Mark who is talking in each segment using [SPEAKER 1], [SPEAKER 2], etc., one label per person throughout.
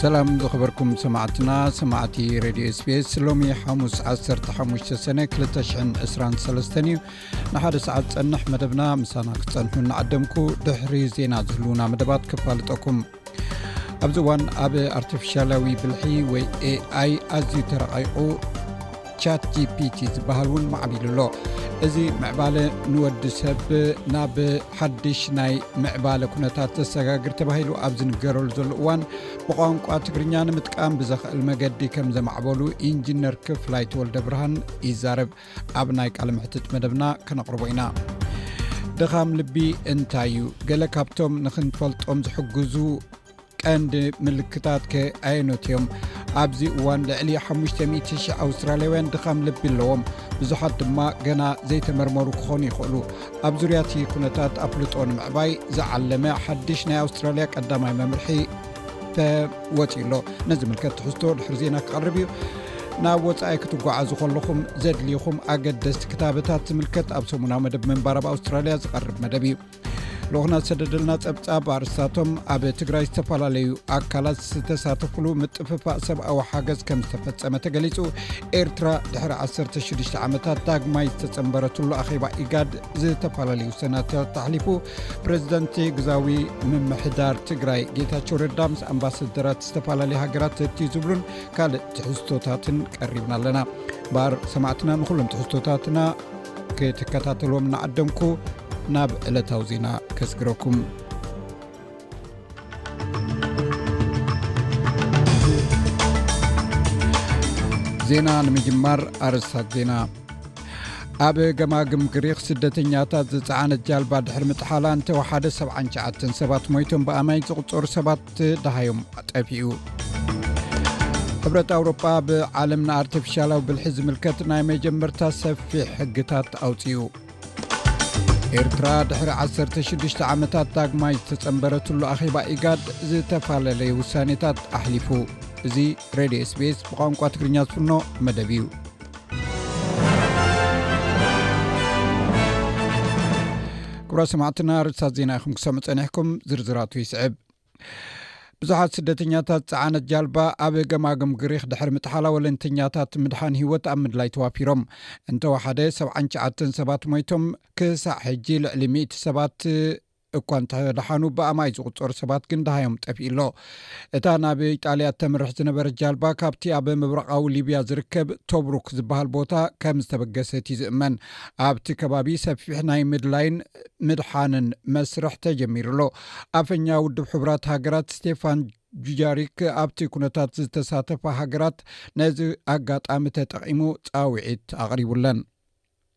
[SPEAKER 1] ሰላም ዝኸበርኩም ሰማዕትና ሰማዕቲ ሬድዮ ስፔስ ሎሚ ሓሙስ 15 ሰነ 223 እዩ ንሓደ ሰዓት ዝፀንሕ መደብና ምሳና ክፀንሑ እናዓደምኩ ድሕሪ ዜና ዝህልውና መደባት ክፋልጠኩም ኣብዚ እዋን ኣብ ኣርቲፊሻላዊ ብልሒ ወይ ኤኣይ ኣዝዩ ተረቂቑ ቻት ጂፒቲ ዝበሃል እውን ማዕቢሉ ኣሎ እዚ ምዕባለ ንወዲ ሰብ ናብ ሓድሽ ናይ ምዕባለ ኩነታት ዘሰጋግር ተባሂሉ ኣብ ዝንገረሉ ዘሎ እዋን ብቋንቋ ትግርኛ ንምጥቃም ብዘኽእል መገዲ ከም ዘማዕበሉ ኢንጂነር ክፍላይ ተወልደ ብርሃን ይዛረብ ኣብ ናይ ቃል ምሕትት መደብና ከነቕርቦ ኢና ድኻም ልቢ እንታይ እዩ ገለ ካብቶም ንክንፈልጦም ዝሕግዙ ቀንዲ ምልክታት ከ ኣየኖት እዮም ኣብዚ እዋን ልዕሊ 50000 ኣውስትራልያውያን ድኻም ልቢ ኣለዎም ብዙሓት ድማ ገና ዘይተመርመሩ ክኾኑ ይኽእሉ ኣብ ዙርያቲ ኩነታት ኣፍልጦ ንምዕባይ ዝዓለመ ሓድሽ ናይ ኣውስትራልያ ቀዳማይ መምርሒ ተወፅኡ ኣሎ ነዚ ምልከት ትሕዝቶ ድሕሪ ዜና ክቐርብ እዩ ናብ ወፃኢ ክትጓዓዙ ከለኹም ዘድልኹም ኣገደስቲ ክታበታት ዝምልከት ኣብ ሰሙናዊ መደብ ምንባር ኣብ ኣውስትራልያ ዝቐርብ መደብ እዩ ልኹና ዝሰደደልና ፀብፃብ ኣርስታቶም ኣብ ትግራይ ዝተፈላለዩ ኣካላት ዝተሳተፍሉ ምጥፍፋእ ሰብኣዊ ሓገዝ ከም ዝተፈፀመ ተገሊፁ ኤርትራ ድሕሪ 16 ዓመታት ዳግማይ ዝተፀንበረትሉ ኣኼባ ኢጋድ ዝተፈላለዩ ሰናተት ተሕሊፉ ፕረዚደንት ግዛዊ ምምሕዳር ትግራይ ጌታቸው ረዳ ምስ ኣምባሳደራት ዝተፈላለዩ ሃገራት ዘትዩ ዝብሉን ካልእ ትሕዝቶታትን ቀሪብና ኣለና ባር ሰማዕትና ንኩሎም ትሕዝቶታትና ክትከታተልዎም እናዓደምኩ ናብ ዕለታዊ ዜና ከስግረኩም ዜና ንምጅማር ኣርስታት ዜና ኣብ ገማግም ግሪኽ ስደተኛታት ዝፀዓነት ጃልባ ድሕሪ ምጥሓላን ተወሓደ 79 ሰባት ሞይቶም ብኣማይት ዝቁፀሩ ሰባት ፕሮጀክት ደሃዮም ጠፊኡ ሕብረት ኣውሮጳ ብዓለም ንኣርቲፊሻላዊ ብልሒ ዝምልከት ናይ መጀመርታ ሰፊሕ ሕግታት ኣውፅኡ ኤርትራ ድሕሪ 16 ዓመታት ዳግማይ ዝተጸንበረትሉ ኣኼባ ኢጋድ ዝተፈላለለየ ውሳኔታት ኣሕሊፉ እዚ ሬድዮ ስቤስ ብቋንቋ ትግርኛ ዝፍኖ መደብ እዩ ክብራ ሰማዕትና ርስታት ዜና ይኹም ክሰሙ ፀኒሕኩም ዝርዝራቱ ይስዕብ ብዙሓት ስደተኛታት ፀዓነት ጃልባ ኣብ ገማግም ግሪክ ድሕሪ ምጥሓላ ወለንተኛታት ምድሓን ሂወት ኣብ ምድላይ ተዋፊሮም እንተወሓደ ሰብዓን ሸዓተን ሰባት ሞይቶም ክሳዕ ሕጂ ልዕሊ ሚእቲ ሰባት እኳ እንተ ደሓኑ ብኣማኢት ዝቝጸሩ ሰባት ግን ደሃዮም ጠፊኡ ኣሎ። እታ ናብ ኢጣልያ እተምርሕ ዝነበረት ጃልባ ካብቲ ኣብ ምብራቓዊ ሊብያ ዝርከብ ቶብሩክ ዝበሃል ቦታ ከም ዝተበገሰት እዩ ዝእመን። ኣብቲ ከባቢ ሰፊሕ ናይ ምድላይን ምድሓንን መስርሕ ተጀሚሩ ኣሎ። ኣፈኛ ውድብ ሕቡራት ሃገራት ስቴፋን ጁጃሪክ ኣብቲ ኵነታት ዝተሳተፋ ሃገራት ነዚ ኣጋጣሚ ተጠቒሙ ጻውዒት ኣቕሪቡለን።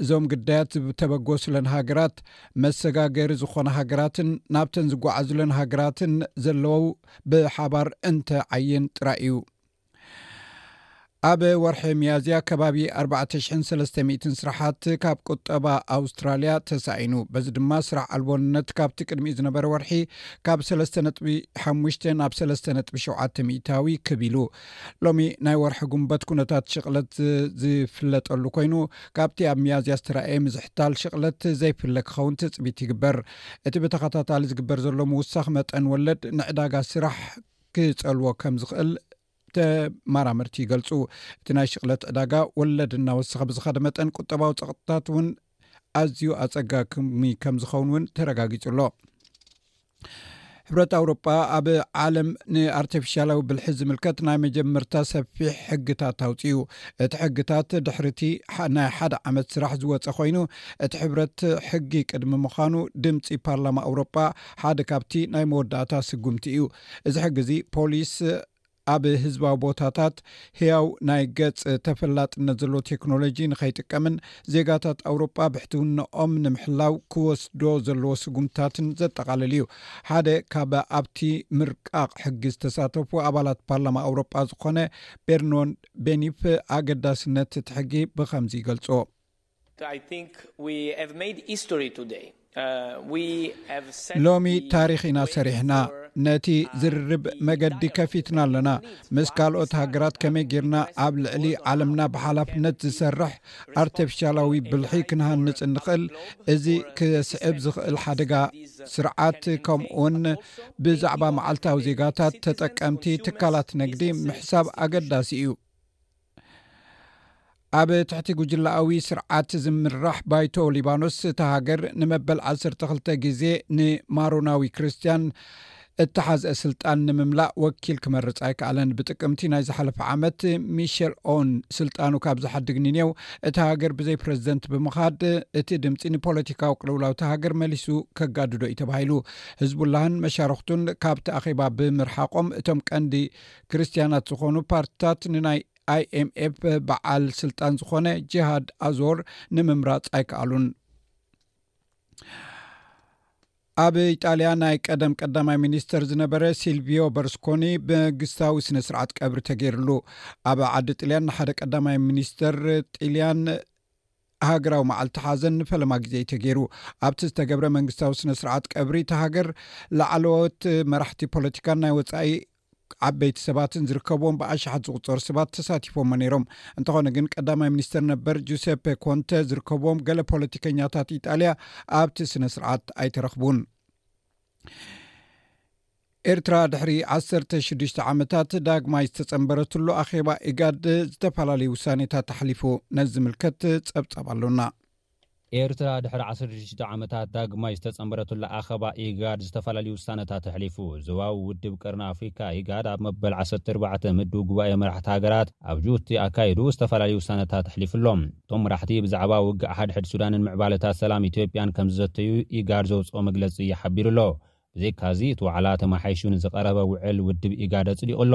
[SPEAKER 1] እዞም ግዳያት ዝተበገሱለን ሃገራት መሰጋገሪ ዝኾና ሃገራትን ናብተን ዝጓዓዙለን ሃገራትን ዘለወው ብሓባር እንተዓይን ጥራይ እዩ። ኣብ ወርሒ ሚያዝያ ከባቢ 4300 ስራሓት ካብ ቁጠባ ኣውስትራልያ ተሳኢኑ። በዚ ድማ ስራሕ ኣልቦነት ካብቲ ቅድሚኡ ዝነበረ ወርሒ ካብ 3.5 ናብ 3.7 ሚታዊ ክብ ኢሉ። ሎሚ ናይ ወርሒ ጉንበት ኩነታት ሽቕለት ዝፍለጠሉ ኮይኑ ካብቲ ኣብ ሚያዝያ ዝተረኣየ ምዝሕታል ሽቕለት ዘይፍለ ክኸውን ትፅቢት ይግበር። እቲ ብተኸታታሊ ዝግበር ዘሎ ምውሳኽ መጠን ወለድ ንዕዳጋ ስራሕ ክፀልዎ ከም ዝኽእል ተመራመርቲ ይገልፁ። እቲ ናይ ሽቕለት ዕዳጋ ወለድ እናወሰኸ ብዝኸደ መጠን ቁጠባዊ ፀቕጥታት እውን ኣዝዩ ኣጸጋሚ ከም ዝኸውን እውን ተረጋጊጹ ኣሎ። ሕብረት ኣውሮጳ ኣብ ዓለም ንኣርቲፊሻላዊ ብልሒ ዝምልከት ናይ መጀመርታ ሰፊሕ ሕግታት ኣውፅኡ እቲ ሕግታት ድሕሪ እቲ ናይ ሓደ ዓመት ስራሕ ዝወፀ ኮይኑ እቲ ሕብረት ሕጊ ቅድሚ ምዃኑ ድምፂ ፓርላማ ኣውሮጳ ሓደ ካብቲ ናይ መወዳእታ ስጉምቲ እዩ እዚ ሕጊ እዚ ፖሊስ ኣብ ህዝባዊ ቦታታት ህያው ናይ ገጽ ተፈላጥነት ዘለዎ ቴክኖሎጂ ንኸይጥቀምን ዜጋታት ኣውሮጳ ብሕትውናኦም ንምሕላው ክወስዶ ዘለዎ ስጉምትታትን ዘጠቓልል እዩ። ሓደ ካብ ኣብቲ ምርቃቕ ሕጊ ዝተሳተፉ ኣባላት ፓርላማ ኣውሮጳ ዝኾነ ቤርኖርድ ቤኒፍ ኣገዳስነት እቲ ሕጊ ብኸምዚ ይገልጾ። ሎሚ ታሪኽ ኢና ሰሪሕና ነቲ ዝርርብ መገዲ ከፊትና ኣለና ምስ ካልኦት ሃገራት ከመይ ጌርና ኣብ ልዕሊ ዓለምና ብሓላፍነት ዝሰርሕ ኣርተፊሻላዊ ብልሒ ክንሃንፅ እንኽእል እዚ ክስዕብ ዝኽእል ሓደጋ ስርዓት ከምኡውን ብዛዕባ መዓልታዊ ዜጋታት ተጠቀምቲ ትካላት ነግዲ ምሕሳብ ኣገዳሲ እዩ። ኣብ ትሕቲ ጉጅላኣዊ ስርዓት ዝምራሕ ባይቶ ሊባኖስ እቲ ሃገር ንመበል 12 ግዜ ንማሮናዊ ክርስትያን እተሓዝአ ስልጣን ንምምላእ ወኪል ክመርፅ ኣይከኣለን ብጥቅምቲ ናይ ዝሓለፈ ዓመት ሚሸል ኦን ስልጣኑ ካብ ዝሓድግ ንኔው እቲ ሃገር ብዘይ ፕረዚደንት ብምኻድ እቲ ድምፂ ንፖለቲካዊ ቅልውላውቲ ሃገር መሊሱ ከጋድዶ እዩ ተባሂሉ ህዝቡላህን መሻርክቱን ካብቲ ኣኼባ ብምርሓቆም እቶም ቀንዲ ክርስትያናት ዝኾኑ ፓርትታት ንናይ IMF በዓል ስልጣን ዝኾነ ጅሃድ ኣዞር ንምምራፅ ኣይከኣሉን። ኣብ ኢጣልያ ናይ ቀደም ቀዳማይ ሚኒስተር ዝነበረ ሲልቪዮ በርስኮኒ መንግስታዊ ስነ ስርዓት ቀብሪ ተገይርሉ ኣብ ዓዲ ጥልያን ንሓደ ቀዳማይ ሚኒስተር ጥልያን ሃገራዊ መዓልቲ ሓዘን ንፈለማ ግዜ እዩ ተገይሩ ኣብቲ ዝተገብረ መንግስታዊ ስነ ስርዓት ቀብሪ እቲ ሃገር ላዕለዎት መራሕቲ ፖለቲካን ናይ ወፃኢ ዓበይቲ ሰባትን ዝርከብዎም ብኣሽሓት ዝቑጸሩ ሰባት ተሳቲፎሞ ነይሮም። እንተኾነ ግን ቀዳማይ ሚኒስተር ነበር ጁሰፐ ኮንተ ዝርከብዎም ገለ ፖለቲከኛታት ኢጣልያ ኣብቲ ስነ ስርዓት ኣይተረኽቡን። ኤርትራ ድሕሪ ዓሰርተ ሽዱሽተ ዓመታት ዳግማይ ዝተጸንበረትሉ ኣኼባ ኢጋድ ዝተፈላለዩ ውሳኔታት ኣሕሊፉ። ነዚ ዝምልከት ጸብጻብ ኣሎና።
[SPEAKER 2] ኤርትራ ድሕሪ ዓሰርተ ሽዱሽተ ዓመታት ዳግማይ ዝተጸንበረትሉ ኣኸባ ኢጋድ ዝተፈላለዩ ውሳነታት ኣሕሊፉ። ዞባዊ ውድብ ቀርኒ ኣፍሪካ ኢጋድ ኣብ መበል ዓሰርተ ኣርባዕተ ምድቡ ጉባኤ መራሕቲ ሃገራት ኣብ ጁቡቲ ኣካይዱ ዝተፈላለዩ ውሳነታት ኣሕሊፉ ኣሎ። እቶም መራሕቲ ብዛዕባ ውግእ ሓድሕድ ሱዳንን ምዕባለታት ሰላም ኢትዮጵያን ከምዝዘተዩ ኢጋድ ዘውጽኦ መግለጺ ሓቢሩ ኣሎ። ብዘይካ'ዚ እቲ ዋዕላ ተመሓይሹ ንዝቐረበ ውዕል ውድብ ኢጋድ ኣጽዲቑ ኣሎ።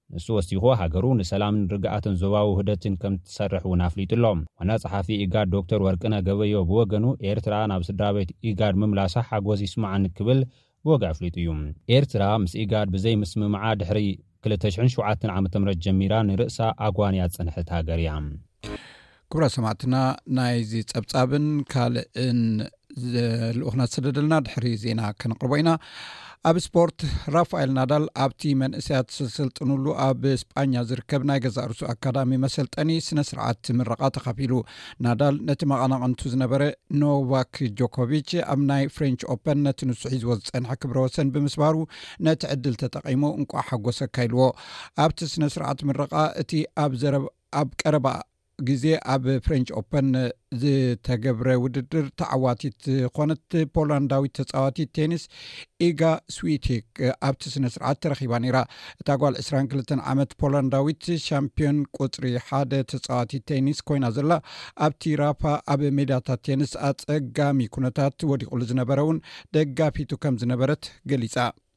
[SPEAKER 2] ንሱ ወሲኹ፣ ሃገሩ ንሰላምን ርግኣትን ዞባዊ ውህደትን ከምትሰርሕ እውን ኣፍሊጡ'ሎ። ዋና ጸሓፊ ኢጋድ ዶክተር ወርቅነህ ገበየሁ ብወገኑ፣ ኤርትራ ናብ ስድራቤት ኢጋድ ምምላሳ ሓጎስ ይስመዓኒ ክብል ብወግዒ ኣፍሊጡ እዩ። ኤርትራ ምስ ኢጋድ ብዘይምስምማዓ ድሕሪ ክልተ ሽሕን ሸውዓተን ዓመተ ምህረት ጀሚራ ንርእሳ ኣጓንያ ዝጸንሐት ሃገር እያ።
[SPEAKER 1] ክብራት ሰማዕትና ናይዚ ፀብፃብን ካልእን ልኡክና ዝሰደደልና ድሕሪ ዜና ከነቅርቦ ኢና ኣብ ስፖርት ራፋኤል ናዳል ኣብቲ መንእሰያት ሰሰልጥንሉ ኣብ ስጳኛ ዝርከብ ናይ ገዛእ ርሱ ኣካዳሚ መሰልጠኒ ስነ ስርዓት ምረቓ ተካፊሉ ናዳል ነቲ መቐናቕንቱ ዝነበረ ኖቫክ ጆኮቪች ኣብ ናይ ፍሬንች ኦፐን ነቲ ንሱ ሒዝዎ ዝፀንሐ ክብረ ወሰን ብምስባሩ ነቲ ዕድል ተጠቒሙ እንቋ ሓጎሰ ኣካይልዎ ኣብቲ ስነ ስርዓት ምረቓ እቲ ኣብ ዘረብ ኣብ ቀረባ ግዜ ኣብ ፍሬንች ኦፐን ዝተገብረ ውድድር ተዓዋቲት ዝኾነት ፖላንዳዊት ተፃዋቲት ቴኒስ ኢጋ ስዊቲክ ኣብቲ ስነ ስርዓት ተረኺባ ነይራ። እታ ጓል 22 ዓመት ፖላንዳዊት ሻምፒዮን ቁፅሪ ሓደ ተፃዋቲት ቴኒስ ኮይና ዘላ ኣብቲ ራፋ ኣብ ሜዳታት ቴኒስ ኣፀጋሚ ኩነታት ወዲቑሉ ዝነበረ እውን ደጋፊቱ ከም ዝነበረት ገሊፃ።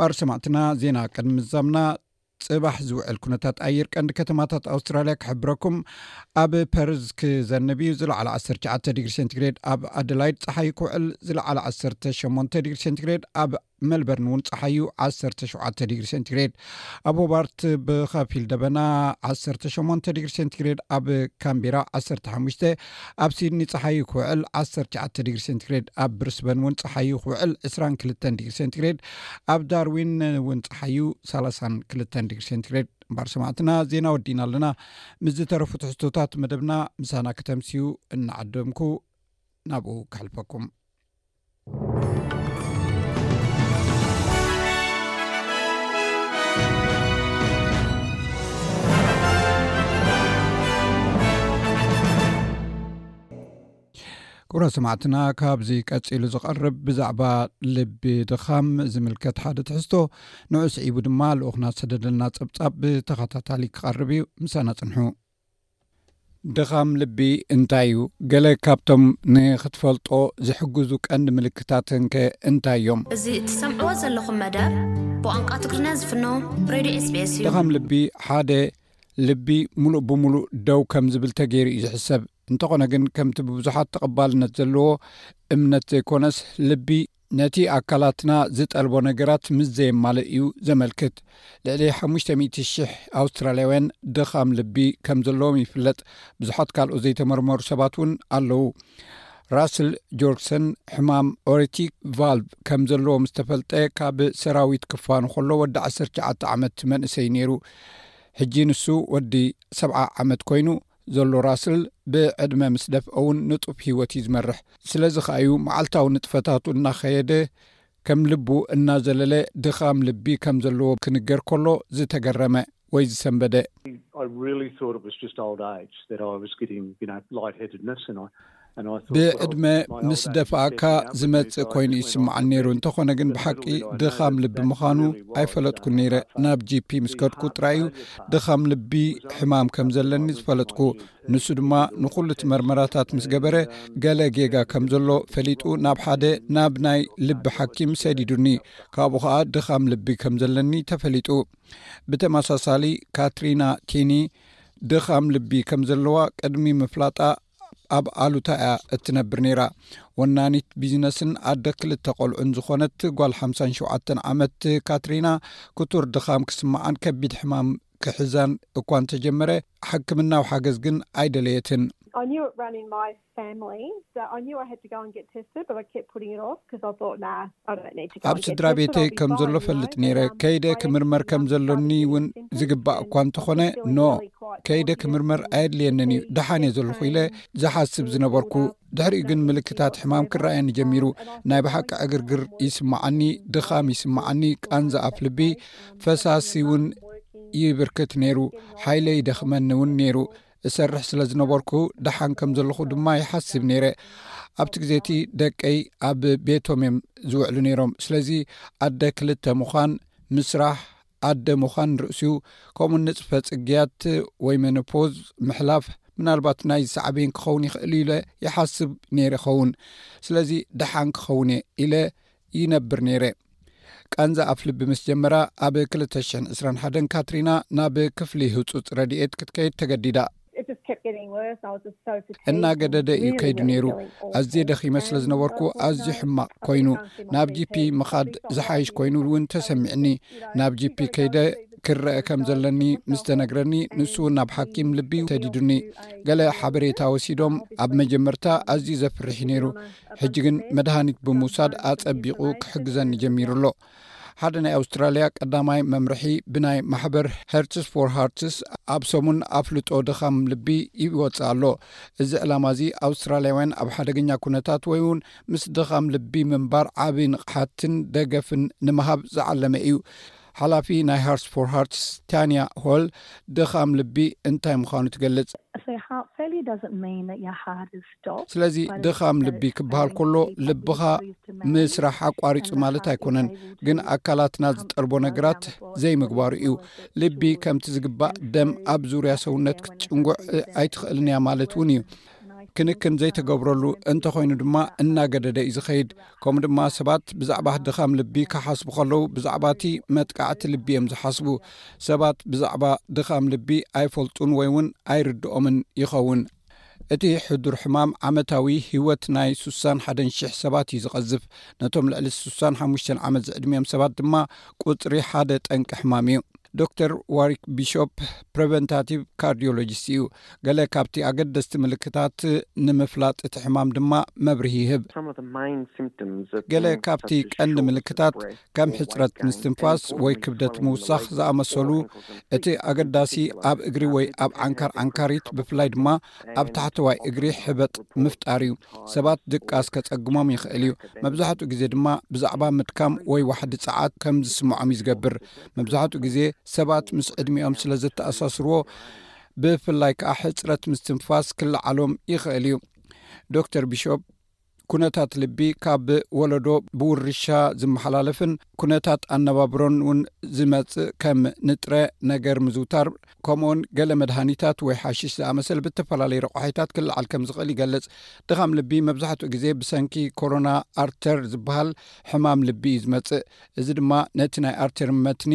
[SPEAKER 1] ማር ሰማዕትና ዜና ቅድሚ ዛምና ፅባሕ ዝውዕል ኩነታት ኣየር ቀንዲ ከተማታት ኣውስትራልያ ክሕብረኩም ኣብ ፐርዝ ክዘንብ እዩ ዝለዓለ 1ሸ ዲግሪ ሴንትግሬድ ኣብ ኣደላይድ ፀሓይ ክውዕል ዝለዓለ 1ሸ ዲግሪ ሴንትግሬድ ኣብ መልበርን እውን ፀሓይ ዩ 1ሸ ዲግሪ ሴንትግሬድ ኣብ ሆባርት ብከፊል ደበና 1ሸ ዲግሪ ሴንትግሬድ ኣብ ካምቢራ 1ሓ ኣብ ሲድኒ ጸሓዩ ክውዕል ዓሰርተ ትሽዓተ ዲግሪ ሴንቲግሬድ፣ ኣብ ብሪስበን እውን ጸሓዩ ክውዕል ዕስራን ክልተን ዲግሪ ሴንቲግሬድ፣ ኣብ ዳርዊን እውን ጸሓዩ ሰላሳን ክልተን ዲግሪ ሴንቲግሬድ እምበር ሰማዕትና ዜና ወዲእና ኣለና ምስ ዝተረፉ ትሕዝቶታት መደብና ምሳና ከተምስዩ እናዓደምኩ ናብኡ ከሕልፈኩም። ኩብራ ሰማዕትና ካብዚ ቀፂሉ ዝቐርብ ብዛዕባ ልቢ ድኻም ዝምልከት ሓደ ትሕዝቶ ንዑ ስዒቡ ድማ ልኡክና ዝሰደደልና ፀብፃብ ብተኸታታሊ ክቐርብ እዩ ምሳና ፅንሑ ድኻም ልቢ እንታይ እዩ? ገለ ካብቶም ንኽትፈልጦ ዝሕግዙ ቀንዲ ምልክታትንከ እንታይ እዮም?
[SPEAKER 3] እዚ እትሰምዕዎ ዘለኹም መደብ ብቛንቋ ትግርኛ ዝፍኖ ሬድዮ ኤስቢኤስ እዩ።
[SPEAKER 1] ድኻም ልቢ ሓደ ልቢ ምሉእ ብምሉእ ደው ከም ዝብል ተገይሩ እዩ ዝሕሰብ። እንተኾነ ግን ከምቲ ብብዙሓት ተቐባልነት ዘለዎ እምነት ዘይኮነስ ልቢ፣ ነቲ ኣካላትና ዝጠልቦ ነገራት ምስ ዘየማልእ እዩ ዘመልክት። ልዕሊ ሓሙሽተ ሚእቲ ሽሕ ኣውስትራልያውያን ድኻም ልቢ ከም ዘለዎም ይፍለጥ፣ ብዙሓት ካልኦት ዘይተመርመሩ ሰባት እውን ኣለዉ። ራስል ጆርግሰን ሕማም ኦሬቲክ ቫልቭ ከም ዘለዎ ምስ ተፈልጠ ካብ ሰራዊት ክፋኑ ከሎ ወዲ ዓሰርተ ትሽዓተ ዓመት መንእሰይ ነይሩ። ሕጂ ንሱ ወዲ ሰብዓ ዓመት ኰይኑ ዘሎ ራስል ብዕድመ ምስ ደፍአ ውን ንጡፍ ህይወት እዩ ዝመርሕ። ስለዚ ኸኣ እዩ መዓልታዊ ንጥፈታቱ እናኸየደ ከም ልቡ እናዘለለ ድኻም ልቢ ከም ዘለዎ ክንገር ከሎ ዝተገረመ ወይ ዝሰንበደ። ብዕድመ ምስ ደፋእካ ዝመጽእ ኮይኑ እዩ ዝስምዓኒ ነይሩ እንተኾነ ግን ብሓቂ ድኻም ልቢ ምዃኑ ኣይፈለጥኩን ነይረ ናብ ጂፒ ምስ ከድኩ ጥራይ እዩ ድኻም ልቢ ሕማም ከም ዘለኒ ዝፈለጥኩ ንሱ ድማ ንዅሉ እቲ መርመራታት ምስ ገበረ ገለ ጌጋ ከም ዘሎ ፈሊጡ ናብ ሓደ ናብ ናይ ልቢ ሓኪም ሰዲዱኒ ካብኡ ኸዓ ድኻም ልቢ ከም ዘለኒ ተፈሊጡ ብተመሳሳሊ ካትሪና ቲኒ ድኻም ልቢ ከም ዘለዋ ቅድሚ ምፍላጣ ኣብ ኣሉታ እያ እትነብር ነይራ። ወናኒት ቢዝነስን ኣደ ክልተ ቆልዑን ዝኾነት ጓል ሓምሳን ሸውዓተን ዓመት ካትሪና ክቱር ድኻም ክስምዓን ከቢድ ሕማም ክሕዛን እኳ እንተጀመረ ሕክምናዊ ሓገዝ ግን ኣይደለየትን። ኣብ ስድራ ቤተይ ከም ዘሎ ፈልጥ ነይረ ከይደ ክምርመር ከም ዘሎኒ እውን ዝግባእ እኳ እንተኾነ ኖ ከይደ ክምርመር ኣየድልየንን እዩ ደሓን እየ ዘለኹ ኢለ ዝሓስብ ዝነበርኩ ድሕሪኡ ግን ምልክታት ሕማም ክረኣየኒ ጀሚሩ ናይ ብሓቂ ዕግርግር ይስማዓኒ ድኻም ይስማዓኒ ቃንዛ ኣፍ ልቢ ፈሳሲ እውን ይብርክት ነይሩ ሓይለ ይደኽመኒ እውን ነይሩ እሰርሕ ስለ ዝነበርኩ ደሓን ከም ዘለኹ ድማ ይሓስብ ነይረ ኣብቲ ግዜ እቲ ደቀይ ኣብ ቤቶም እዮም ዝውዕሉ ነይሮም ስለዚ ኣደ ክልተ ምዃን ምስራሕ ኣደ ምዃን ንርእሲኡ ከምኡ ንፅፈ ፅግያት ወይ መነፖዝ ምሕላፍ ምናልባት ናይ ዝሰዕበይን ክኸውን ይኽእል ኢለ ይሓስብ ነይረ ይኸውን ስለዚ ደሓን ክኸውን እየ ኢለ ይነብር ነይረ። ቃንዛ ኣፍልቢ ምስ ጀመራ ኣብ 2021 ካትሪና ናብ ክፍሊ ህጹጽ ረድኤት ክትከይድ ተገዲዳ። እናገደደ እዩ ከይዱ ነይሩ። ኣዝየ ደኺመ ስለ ዝነበርኩ ኣዝዩ ሕማቕ ኮይኑ፣ ናብ ጂፒ ምኻድ ዝሓይሽ ኮይኑ እውን ተሰሚዕኒ። ናብ ጂፒ ከይደ ክረአ ከም ዘለኒ ምስ ተነግረኒ፣ ንሱ እውን ናብ ሓኪም ልቢ ሰዲዱኒ። ገለ ሓበሬታ ወሲዶም፣ ኣብ መጀመርታ ኣዝዩ ዘፍርሕ'ዩ ነይሩ፣ ሕጂ ግን መድሃኒት ብምውሳድ ኣጸቢቑ ክሕግዘኒ ጀሚሩ ኣሎ ሓደ ናይ ኣውስትራልያ ቀዳማይ መምርሒ ብናይ ማሕበር ሄርትስ ፎር ሃርትስ ኣብ ሰሙን ኣፍልጦ ድኻም ልቢ ይወፅእ ኣሎ እዚ ዕላማ እዚ ኣውስትራልያውያን ኣብ ሓደገኛ ኩነታት ወይ እውን ምስ ድኻም ልቢ ምንባር ዓብ ንቕሓትን ደገፍን ንምሃብ ዝዓለመ እዩ ሓላፊ ናይ ሃርትስ ፎር ሃርትስ ታንያ ሆል ድኻም ልቢ እንታይ ምዃኑ ትገልጽ ስለዚ ድኻም ልቢ ክበሃል ከሎ ልብኻ ምስራሕ ኣቋሪፁ ማለት ኣይኮነን ግን ኣካላትና ዝጠልቦ ነገራት ዘይምግባሩ እዩ ልቢ ከምቲ ዝግባእ ደም ኣብ ዙርያ ሰውነት ክትጭንጉዕ ኣይትኽእልን እያ ማለት እውን እዩ ክንክን ዘይተገብረሉ እንተኮይኑ ድማ እናገደደ እዩ ዝኸይድ ከምኡ ድማ ሰባት ብዛዕባ ድኻም ልቢ ክሓስቡ ከለዉ ብዛዕባ እቲ መጥቃዕቲ ልቢ እዮም ዝሓስቡ ሰባት ብዛዕባ ድኻም ልቢ ኣይፈልጡን ወይ እውን ኣይርድኦምን ይኸውን እቲ ሕዱር ሕማም ዓመታዊ ህይወት ናይ ሱሳን ሓደን ሽሕ ሰባት እዩ ዝቐዝፍ። ነቶም ልዕሊ ሱሳን ሓሙሽተን ዓመት ዝዕድሚኦም ሰባት ድማ ቁጽሪ ሓደ ጠንቂ ሕማም እዩ። ዶክተር ዋሪክ ቢሾፕ ፕረቨንታቲቭ ካርዲዮሎጂስት እዩ። ገለ ካብቲ ኣገደስቲ ምልክታት ንምፍላጥ እቲ ሕማም ድማ መብርሂ ይህብ። ገለ ካብቲ ቀንዲ ምልክታት ከም ሕፅረት ምስትንፋስ ወይ ክብደት ምውሳኽ ዝኣመሰሉ እቲ ኣገዳሲ ኣብ እግሪ ወይ ኣብ ዓንካር ዓንካሪት ብፍላይ ድማ ኣብ ታሕተዋይ እግሪ ሕበጥ ምፍጣር እዩ ሰባት ድቃስ ከፀግሞም ይኽእል እዩ መብዛሕትኡ ግዜ ድማ ብዛዕባ ምድካም ወይ ዋሕዲ ፀዓት ከም ዝስምዖም እዩ ዝገብር መብዛሕትኡ ግዜ ሰባት ምስ ዕድሚኦም ስለ ዘተኣሳስርዎ ብፍላይ ከዓ ሕፅረት ምስትንፋስ ክለዓሎም ይኽእል እዩ ዶክተር ቢሾፕ ኩነታት ልቢ ካብ ወለዶ ብውርሻ ዝመሓላለፍን ኩነታት ኣነባብሮን እውን ዝመፅእ ከም ንጥረ ነገር ምዝውታር ከምኡውን ገለ መድሃኒታት ወይ ሓሽሽ ዝኣመሰል ብተፈላለዩ ረቋሒታት ክለዓል ከም ዝኽእል ይገልፅ ድኻም ልቢ መብዛሕትኡ ግዜ ብሰንኪ ኮሮና ኣርተር ዝበሃል ሕማም ልቢ እዩ ዝመፅእ እዚ ድማ ነቲ ናይ ኣርተር መትኒ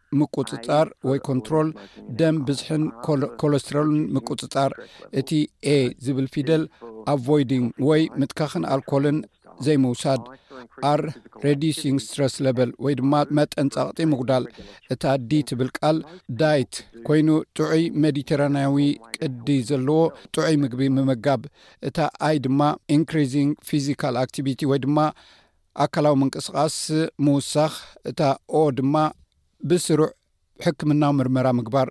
[SPEAKER 1] ምቁፅፃር ወይ ኮንትሮል ደም ብዝሕን ኮለስትሮልን ምቁፅፃር እቲ ኤ ዝብል ፊደል ኣቮይዲንግ ወይ ምትካኽን ኣልኮልን ዘይምውሳድ ኣር ሬዲሲንግ ስትረስ ለበል ወይ ድማ መጠን ፀቕጢ ምጉዳል እታ ዲ ትብል ቃል ዳይት ኮይኑ ጥዑይ ሜዲተራንያዊ ቅዲ ዘለዎ ጥዑይ ምግቢ ምምጋብ እታ ኣይ ድማ ኢንክሪዚንግ ፊዚካል ኣክቲቪቲ ወይ ድማ ኣካላዊ ምንቅስቓስ ምውሳኽ፣ እታ o ድማ ብስሩዕ ሕክምናዊ ምርመራ ምግባር፣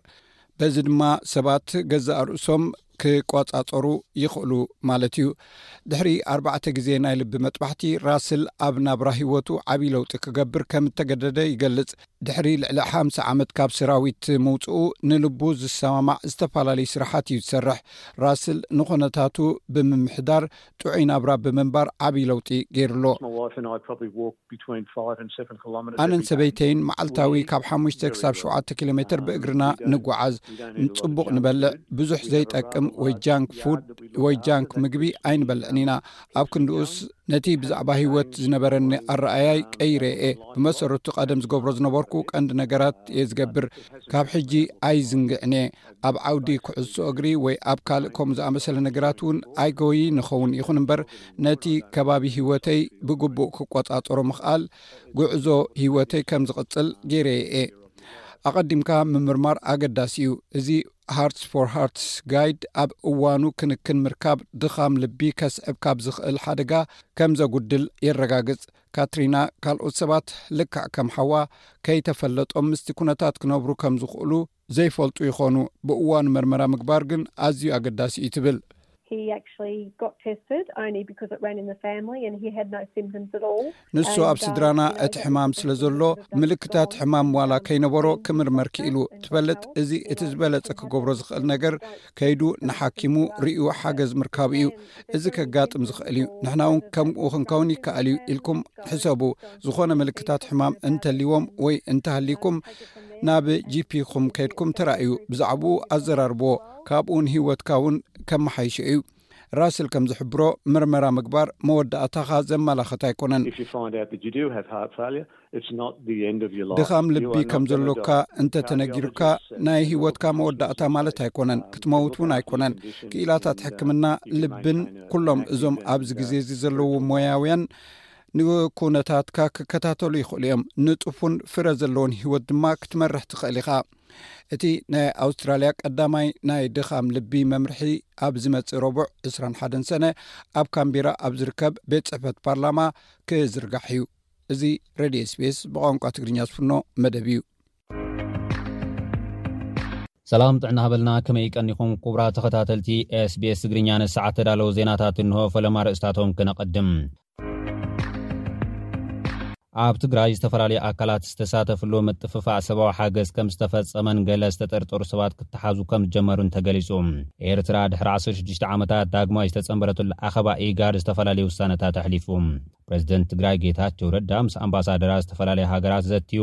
[SPEAKER 1] በዚ ድማ ሰባት ገዛእ ርእሶም ክቆጻጸሩ ይኽእሉ ማለት እዩ። ድሕሪ ኣርባዕተ ግዜ ናይ ልቢ መጥባሕቲ፣ ራስል ኣብ ናብራ ህይወቱ ዓብዪ ለውጢ ክገብር ከም እተገደደ ይገልጽ። ድሕሪ ልዕሊ ሓምሳ ዓመት ካብ ሰራዊት ምውጽኡ፣ ንልቡ ዝሰማማዕ ዝተፈላለዩ ስራሓት እዩ ዝሰርሕ። ራስል ንኹነታቱ ብምምሕዳር ጥዑይ ናብራ ብምንባር ዓብዪ ለውጢ ገይሩ'ሎ። ኣነን ሰበይተይን መዓልታዊ ካብ ሓሙሽተ ክሳብ ሸውዓተ ኪሎ ሜተር ብእግርና ንጓዓዝ። ጽቡቕ ንበልዕ፣ ብዙሕ ዘይጠቅም ወይ ጃንክ ፉድ ወይ ጃንክ ምግቢ ኣይንበልዕን ኢና። ኣብ ክንድኡስ፣ ነቲ ብዛዕባ ህይወት ዝነበረኒ ኣረኣእያይ ቀይረ'የ። ብመሰረቱ ቀደም ዝገብሮ ዝነበርኩ ቀንዲ ነገራት እየ ዝገብር፣ ካብ ሕጂ ኣይዝንግዕን'የ። ኣብ ዓውዲ ኩዕሶ እግሪ ወይ ኣብ ካልእ ከምኡ ዝኣመሰለ ነገራት እውን ኣይጎይ ንኸውን ይኹን እምበር ነቲ ከባቢ ሂወተይ ብግቡእ ክቆፃፀሮ ምኽኣል ጉዕዞ ሂወተይ ከም ዝቕፅል ገይረ እየ ኣቐዲምካ ምምርማር ኣገዳሲ እዩ እዚ ሃርትስ ፎር ሃርትስ ጋይድ ኣብ እዋኑ ክንክን ምርካብ ድኻም ልቢ ከስዕብ ካብ ዝኽእል ሓደጋ ከም ዘጉድል የረጋግጽ ካትሪና ካልኦት ሰባት ልክዕ ከም ሓዋ ከይተፈለጦም ምስቲ ኩነታት ክነብሩ ከም ዝኽእሉ ዘይፈልጡ ይኾኑ። ብእዋኑ መርመራ ምግባር ግን ኣዝዩ ኣገዳሲ እዩ ትብል። ንሱ ኣብ ስድራና እቲ ሕማም ስለ ዘሎ፣ ምልክታት ሕማም ዋላ ከይነበሮ ክምርመር ክኢሉ። ትፈልጥ፣ እዚ እቲ ዝበለጸ ክገብሮ ዝኽእል ነገር ከይዱ ንሓኪሙ ርእዩ ሓገዝ ምርካቡ እዩ እዚ ከጋጥም ዝኽእል እዩ ንሕና እውን ከምኡ ክንከውን ይከኣል እዩ ኢልኩም ሕሰቡ ዝኾነ ምልክታት ሕማም እንተልዎም ወይ እንተሃሊኩም ናብ ጂፒኩም ከድኩም ተራእዩ ብዛዕባኡ ኣዘራርብዎ ካብኡውን ሂወትካ እውን ከመሓይሸ እዩ ራስል ከም ዝሕብሮ፣ መርመራ ምግባር መወዳእታኻ ዘመላኽት ኣይኮነን። ድኻም ልቢ ከም ዘሎካ እንተ ተነጊሩካ፣ ናይ ህይወትካ መወዳእታ ማለት ኣይኮነን፣ ክትመውት እውን ኣይኮነን። ክኢላታት ሕክምና ልብን ኵሎም እዞም ኣብዚ ግዜ እዚ ዘለዉ ሞያውያን ንኵነታትካ ክከታተሉ ይኽእሉ እዮም፣ ንጡፍን ፍረ ዘለዎን ህይወት ድማ ክትመርሕ ትኽእል ኢኻ። እቲ ናይ ኣውስትራልያ ቀዳማይ ናይ ድኻም ልቢ መምርሒ ኣብ ዝመጽእ ረቡዕ ዕስራን ሓደን ሰነ ኣብ ካምቢራ ኣብ ዝርከብ ቤት ጽሕፈት ፓርላማ ክዝርጋሕ እዩ እዚ ሬድዮ ስፔስ ብቋንቋ ትግርኛ ዝፍኖ መደብ እዩ
[SPEAKER 2] ሰላም ጥዕና ሃበልና ከመይ ቀኒኹም ኩቡራ ተኸታተልቲ ስbs ትግርኛ ንሰዓት ተዳለዉ ዜናታት እንሆ ፈለማ ርእስታቶም ክነቐድም ኣብ ትግራይ ዝተፈላለዩ ኣካላት ዝተሳተፍሉ ምጥፍፋእ ሰብኣዊ ሓገዝ ከም ዝተፈጸመን ገለ ዝተጠርጠሩ ሰባት ክተሓዙ ከም ዝጀመሩን ተገሊጹ። ኤርትራ ድሕሪ ዓሰርተ ሽዱሽተ ዓመታት ዳግማይ ዝተጸንበረትሉ ኣኸባ ኢጋድ ዝተፈላለዩ ውሳነታት ኣሕሊፉ። ፕረዚደንት ትግራይ ጌታቸው ረዳ ምስ ኣምባሳደራት ዝተፈላለዩ ሃገራት ዘትዩ።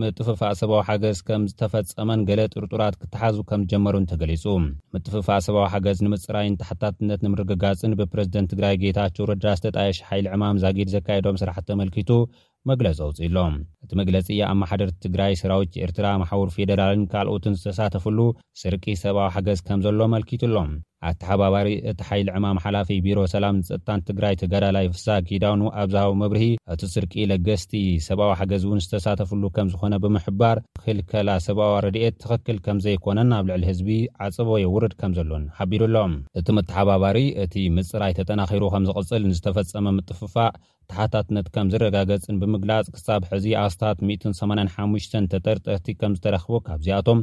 [SPEAKER 2] ምጥፍፋእ ሰብኣዊ ሓገዝ ከም ዝተፈጸመን ገለ ጥርጡራት ክተሓዙ ከም ዝጀመሩን ተገሊጹ። ምጥፍፋእ ሰብኣዊ ሓገዝ ንምጽራይን ተሓታትነት ንምርግጋጽን ብፕረዚደንት ትግራይ ጌታቸው ረዳ ዝተጣየሸ ሓይሊ ዕማም ዛጊድ ዘካየዶም ስራሕቲ ተመልኪቱ መግለጺ ኣውጺኡ'ሎ። እቲ መግለጺ ኣመሓደርቲ ትግራይ፣ ሰራዊት ኤርትራ፣ መሓውር ፌደራልን ካልኦትን ዝተሳተፍሉ ስርቂ ሰብኣዊ ሓገዝ ከምዘሎ ኣመልኪቱ ኣሎ። ኣተሓባባሪ እቲ ሓይሊ ዕማም ሓላፊ ቢሮ ሰላምን ፀጥታን ትግራይ ተጋዳላይ ፍስሃ ኪዳኑ ኣብ ዝሃቦ መብርሂ እቲ ስርቂ ለገስቲ ሰብኣዊ ሓገዝ እውን ዝተሳተፍሉ ከምዝኾነ ብምሕባር ክልከላ ሰብኣዊ ረድኤት ትኽክል ከምዘይኮነን ኣብ ልዕሊ ህዝቢ ዓፀቦ የውርድ ከምዘሎን ሓቢሩ ኣሎ። እቲ መተሓባባሪ እቲ ምፅራይ ተጠናኺሩ ከምዝቕፅል ንዝተፈፀመ ምጥፍፋእ ተሓታትነት ከምዝረጋገፅን ብምግላፅ ክሳብ ሕዚ ኣስታት ሚእትን ሰማንያን ሓሙሽተን ተጠርጠርቲ ከምዝተረኽቡ ካብዚኣቶም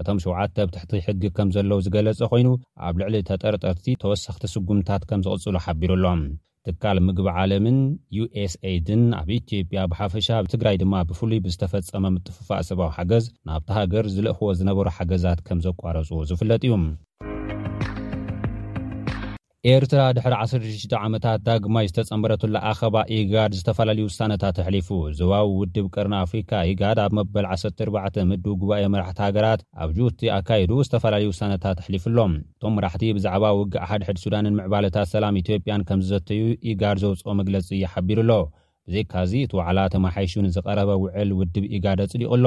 [SPEAKER 2] እቶም ሸውዓተ ኣብ ትሕቲ ሕጊ ከም ዘለዉ ዝገለጸ ኮይኑ፣ ኣብ ልዕሊ ተጠርጠርቲ ተወሰኽቲ ስጉምትታት ከም ዝቕጽሉ ሓቢሩ ኣሎ። ትካል ምግቢ ዓለምን ዩኤስኤይድን ኣብ ኢትዮጵያ ብሓፈሻ ኣብ ትግራይ ድማ ብፍሉይ ብዝተፈጸመ ምጥፍፋእ ሰብኣዊ ሓገዝ ናብታ ሃገር ዝልእኽዎ ዝነበሩ ሓገዛት ከም ዘቋረጽዎ ዝፍለጥ እዩ። ኤርትራ ድሕሪ ዓሰርተ ሽዱሽተ ዓመታት ዳግማይ ዝተጸንበረትሉ ኣኸባ ኢጋድ ዝተፈላልዩ ውሳነታት ኣሕሊፉ። ዞባዊ ውድብ ቀርኒ ኣፍሪካ፣ ኢጋድ፣ ኣብ መበል ዓሰርተ ኣርባዕተ ምድቡ ጉባኤ መራሕቲ ሃገራት ኣብ ጁቡቲ ኣካይዱ ዝተፈላለዩ ውሳነታት ኣሕሊፉ ኣሎ። እቶም መራሕቲ ብዛዕባ ውግእ ሓድሕድ ሱዳንን ምዕባለታት ሰላም ኢትዮጵያን ከምዝዘተዩ ኢጋድ ዘውጽኦ መግለጺ ሓቢሩ ኣሎ። ብዘይካ'ዚ እቲ ዋዕላ ተመሓይሹ ንዝቐረበ ውዕል ውድብ ኢጋድ ኣጽዲቑ ኣሎ።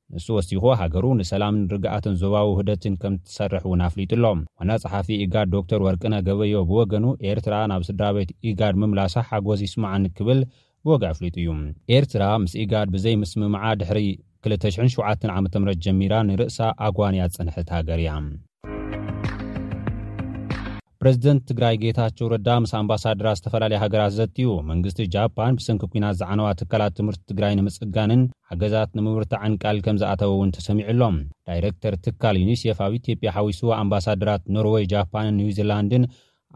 [SPEAKER 2] ንሱ ወሲኹ፣ ሃገሩ ንሰላምን ርግኣትን ዞባዊ ውህደትን ከምትሰርሕ እውን ኣፍሊጡ'ሎ። ዋና ጸሓፊ ኢጋድ ዶክተር ወርቅነህ ገበየሁ ብወገኑ፣ ኤርትራ ናብ ስድራቤት ኢጋድ ምምላሳ ሓጎስ ይስመዓኒ ክብል ብወግዒ ኣፍሊጡ እዩ። ኤርትራ ምስ ኢጋድ ብዘይምስምማዓ ድሕሪ ክልተ ሽሕን ሸውዓተን ዓመተ ምህረት ጀሚራ ንርእሳ ኣጓንያ ዝጸንሐት ሃገር እያ። ፕረዚደንት ትግራይ ጌታቸው ረዳ ምስ ኣምባሳደራት ዝተፈላለያ ሃገራት ዘትዩ። መንግስቲ ጃፓን ብሰንኪ ኲናት ዝዓነዋ ትካላት ትምህርቲ ትግራይ ንምፅጋንን ሓገዛት ንምብርታዕን ቃል ከምዝኣተወ እውን ተሰሚዑ ኣሎ። ዳይረክተር ትካል ዩኒሴፍ ኣብ ኢትዮጵያ ሓዊሱ ኣምባሳደራት ኖርወይ፣ ጃፓንን ኒውዚላንድን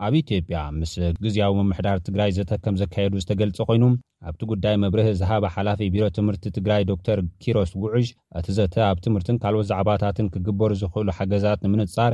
[SPEAKER 2] ኣብ ኢትዮጵያ ምስ ግዝያዊ ምምሕዳር ትግራይ ዘተ ከምዘካየዱ ዝተገልፀ ኮይኑ ኣብቲ ጉዳይ መብርሂ ዝሃበ ሓላፊ ቢሮ ትምህርቲ ትግራይ ዶክተር ኪሮስ ጉዕሽ እቲ ዘተ ኣብ ትምህርትን ካልኦት ዛዕባታትን ክግበሩ ዝኽእሉ ሓገዛት ንምንፃር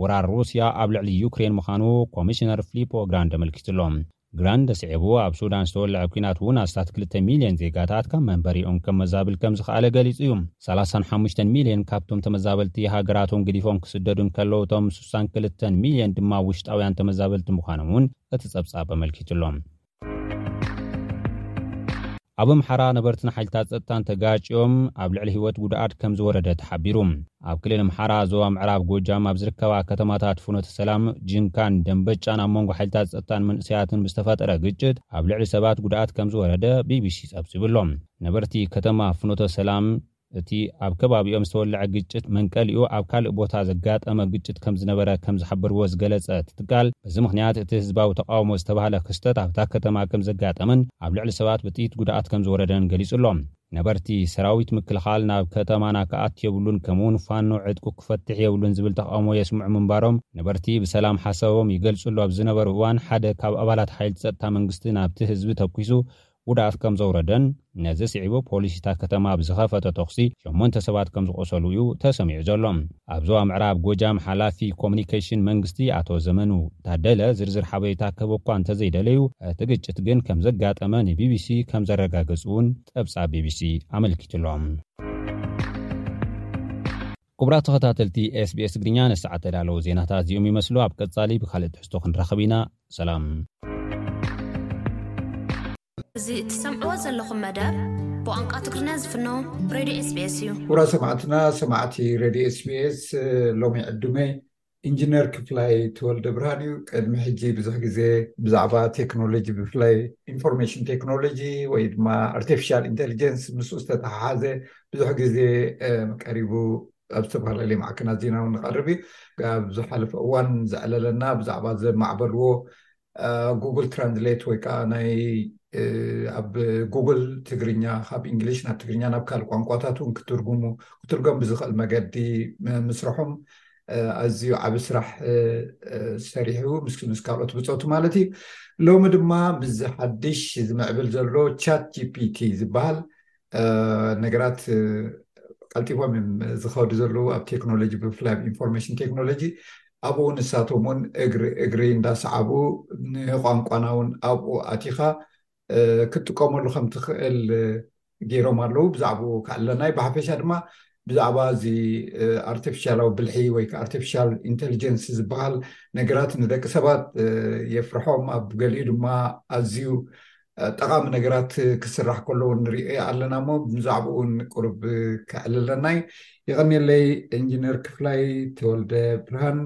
[SPEAKER 2] ወራር ሩስያ ኣብ ልዕሊ ዩክሬን ምዃኑ ኮሚሽነር ፍሊፖ ግራንድ ኣመልኪቱ ኣሎ። ግራንድ ስዒቡ ኣብ ሱዳን ዝተወልዐ ኲናት እውን ኣስታት ክልተ ሚልዮን ዜጋታት ካብ መንበሪኦም ከመዛብል ከም ዝኸኣለ ገሊጹ እዩ። ሰላሳን ሓሙሽተን ሚልዮን ካብቶም ተመዛበልቲ ሃገራቶም ግዲፎም ክስደዱ እንከለዉ እቶም ስሳን ክልተን ሚልዮን ድማ ውሽጣውያን ተመዛበልቲ ምዃኖም እውን እቲ ጸብጻብ ኣመልኪቱ ኣሎ። ኣብ ኣምሓራ ነበርትን ሓይልታት ጸጥታን ተጋጭዮም ኣብ ልዕሊ ህይወት ጉድኣት ከም ዝወረደ ተሓቢሩ። ኣብ ክልል ኣምሓራ ዞባ ምዕራብ ጎጃም ኣብ ዝርከባ ከተማታት ፍኖተ ሰላም፣ ጂንካን ደንበጫን ኣብ መንጎ ሓይልታት ጸጥታን መንእሰያትን ብዝተፈጠረ ግጭት ኣብ ልዕሊ ሰባት ጉድኣት ከም ዝወረደ ቢቢሲ ጸብጺቡ ኣሎ። ነበርቲ ከተማ ፍኖተ ሰላም፣ እቲ ኣብ ከባቢኦም ዝተወለዐ ግጭት መንቀሊኡ ኣብ ካልእ ቦታ ዘጋጠመ ግጭት ከምዝነበረ ከምዝሓበርዎ ዝገለፀ እቲ ትካል በዚ ምኽንያት እቲ ህዝባዊ ተቓውሞ ዝተብሃለ ክስተት ኣብታ ከተማ ከምዘጋጠመን ኣብ ልዕሊ ሰባት ብጥይት ጉድኣት ከምዝወረደን ገሊፁ ኣሎ። ነበርቲ ሰራዊት ምክልኻል ናብ ከተማና ክኣቱ የብሉን ከምኡ እውን ፋኖ ዕጥቁ ክፈትሕ የብሉን ዝብል ተቓውሞ የስምዑ ምንባሮም ነበርቲ ብሰላም ሓሳቦም ይገልፅሉ ኣብ ዝነበሩ እዋን ሓደ ካብ ኣባላት ሓይልቲ ፀጥታ መንግስቲ ናብቲ ህዝቢ ተኲሱ ጉድኣት ከም ዘውረደን ነዚ ስዒቡ ፖሊስ እታ ከተማ ኣብ ዝኸፈቶ ተኹሲ ሸሞንተ ሰባት ከም ዝቖሰሉ እዩ ተሰሚዑ ዘሎ። ኣብ ዞባ ምዕራብ ጎጃም ሓላፊ ኮሙኒኬሽን መንግስቲ ኣቶ ዘመኑ ታደለ ዝርዝር ሓበሬታ ክህቡ እኳ እንተዘይደለዩ እቲ ግጭት ግን ከም ዘጋጠመ ንቢቢሲ ከም ዘረጋገፁ እውን ፀብፃብ ቢቢሲ ኣመልኪቱ'ሎ። ኩቡራት ተኸታተልቲ SBS ትግርኛ ነሰዓ ዝተዳለዉ ዜናታት እዚኦም ይመስሉ ኣብ ቀጻሊ ብካልእ ትሕዝቶ ክንራኸብ ኢና ሰላም።
[SPEAKER 3] እዚ እትሰምዕዎ ዘለኹም መደብ ብቋንቋ ትግርኛ ዝፍኖ ሬድዮ ኤስቢኤስ እዩ።
[SPEAKER 1] ኩቡራት ሰማዕትና ሰማዕቲ ሬድዮ ኤስቢኤስ ሎሚ ዕዱመ ኢንጂነር ክፍላይ ተወልደብርሃን እዩ። ቅድሚ ሕጂ ብዙሕ ግዜ ብዛዕባ ቴክኖሎጂ ብፍላይ ኢንፎርሜሽን ቴክኖሎጂ ወይ ድማ ኣርቲፊሻል ኢንቴሊጀንስ ምስኡ ዝተተሓሓዘ ብዙሕ ግዜ ቀሪቡ ኣብ ዝተፈላለዩ ማዕከናት ዜና እውን ይቐርብ እዩ። ኣብ ዝሓለፈ እዋን ዘዕለለና ብዛዕባ ዘማዕበልዎ ጉግል ትራንስሌት ወይ ከዓ ናይ ኣብ ጉግል ትግርኛ ካብ እንግሊሽ ናብ ትግርኛ ናብ ካልእ ቋንቋታት እውን ክትርጉሙ ክትርጎም ብዝኽእል መገዲ ምስርሖም ኣዝዩ ዓብ ስራሕ ሰሪሑ ምስ ካልኦት ብፆቱ ማለት እዩ ሎሚ ድማ ብዚ ሓድሽ ዝምዕብል ዘሎ ቻት ጂፒቲ ዝበሃል ነገራት ቀልጢፎም እዮም ዝኸዱ ዘለዉ ኣብ ቴክኖሎጂ ብፍላይ ኣብ ኢንፎርሜሽን ቴክኖሎጂ ኣብኡ እውን ንሳቶም እውን እግሪ እግሪ እንዳሰዓቡ ንቋንቋና እውን ኣብኡ ኣቲኻ ክትጥቀመሉ ከም ትኽእል ገይሮም ኣለዉ ብዛዕባኡ ክኣለናይ ብሓፈሻ ድማ ብዛዕባ እዚ ኣርቲፊሻላዊ ብልሒ ወይ ከዓ ኣርቲፊሻል ኢንቴሊጀንስ ዝበሃል ነገራት ንደቂ ሰባት የፍርሖም ኣብ ገሊኡ ድማ ኣዝዩ ጠቓሚ ነገራት ክስራሕ ከሎ እውን ንሪኦ ኣለና እሞ ብዛዕባኡ እውን ቅሩብ ክዕልለና እዩ የቐኒለይ ኢንጂነር ክፍላይ ተወልደ ብርሃን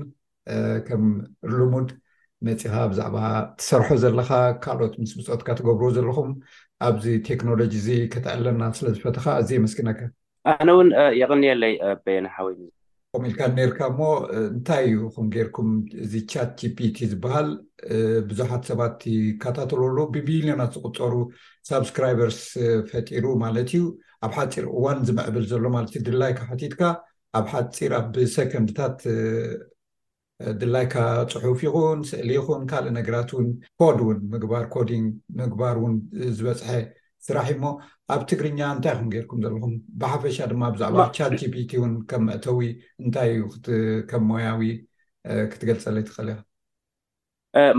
[SPEAKER 1] ከም ልሙድ መፂኻ ብዛዕባ ትሰርሖ ዘለኻ ካልኦት ምስ ብፆትካ ትገብርዎ ዘለኹም ኣብዚ ቴክኖሎጂ እዚ ከተዕለና ስለ ዝፈተኻ ኣዝየ የመስግነካ
[SPEAKER 4] ኣነ ውን የቕንየለይ በየነ ሓወይ።
[SPEAKER 1] ከምኡ ኢልካ ኔርካ እሞ እንታይ ኢኹም ጌርኩም እዚ ቻት ጂፒቲ ዝበሃል ብዙሓት ሰባት ይከታተልዎ ኣለዉ ብቢልዮናት ዝቁጸሩ ሳብስክራይበርስ ፈጢሩ ማለት እዩ ኣብ ሓፂር እዋን ዝምዕብል ዘሎ ማለት እዩ ድላይካ ሓቲትካ ኣብ ሓፂር ኣብ ሰከንድታት ድላይካ ጽሑፍ ይኹን ስእሊ ይኹን ካልእ ነገራት ውን ኮድ ውን ምግባር ኮዲንግ ምግባር ውን ዝበጽሐ ስራሕ እዩሞ ኣብ ትግርኛ እንታይ ኹም ጌርኩም ዘለኹም ብሓፈሻ ድማ ብዛዕባ ቻት ጂፒቲ ውን ከም መእተዊ እንታይ እዩ ከም ሞያዊ ክትገልጸለይ ትኽእል ኢኻ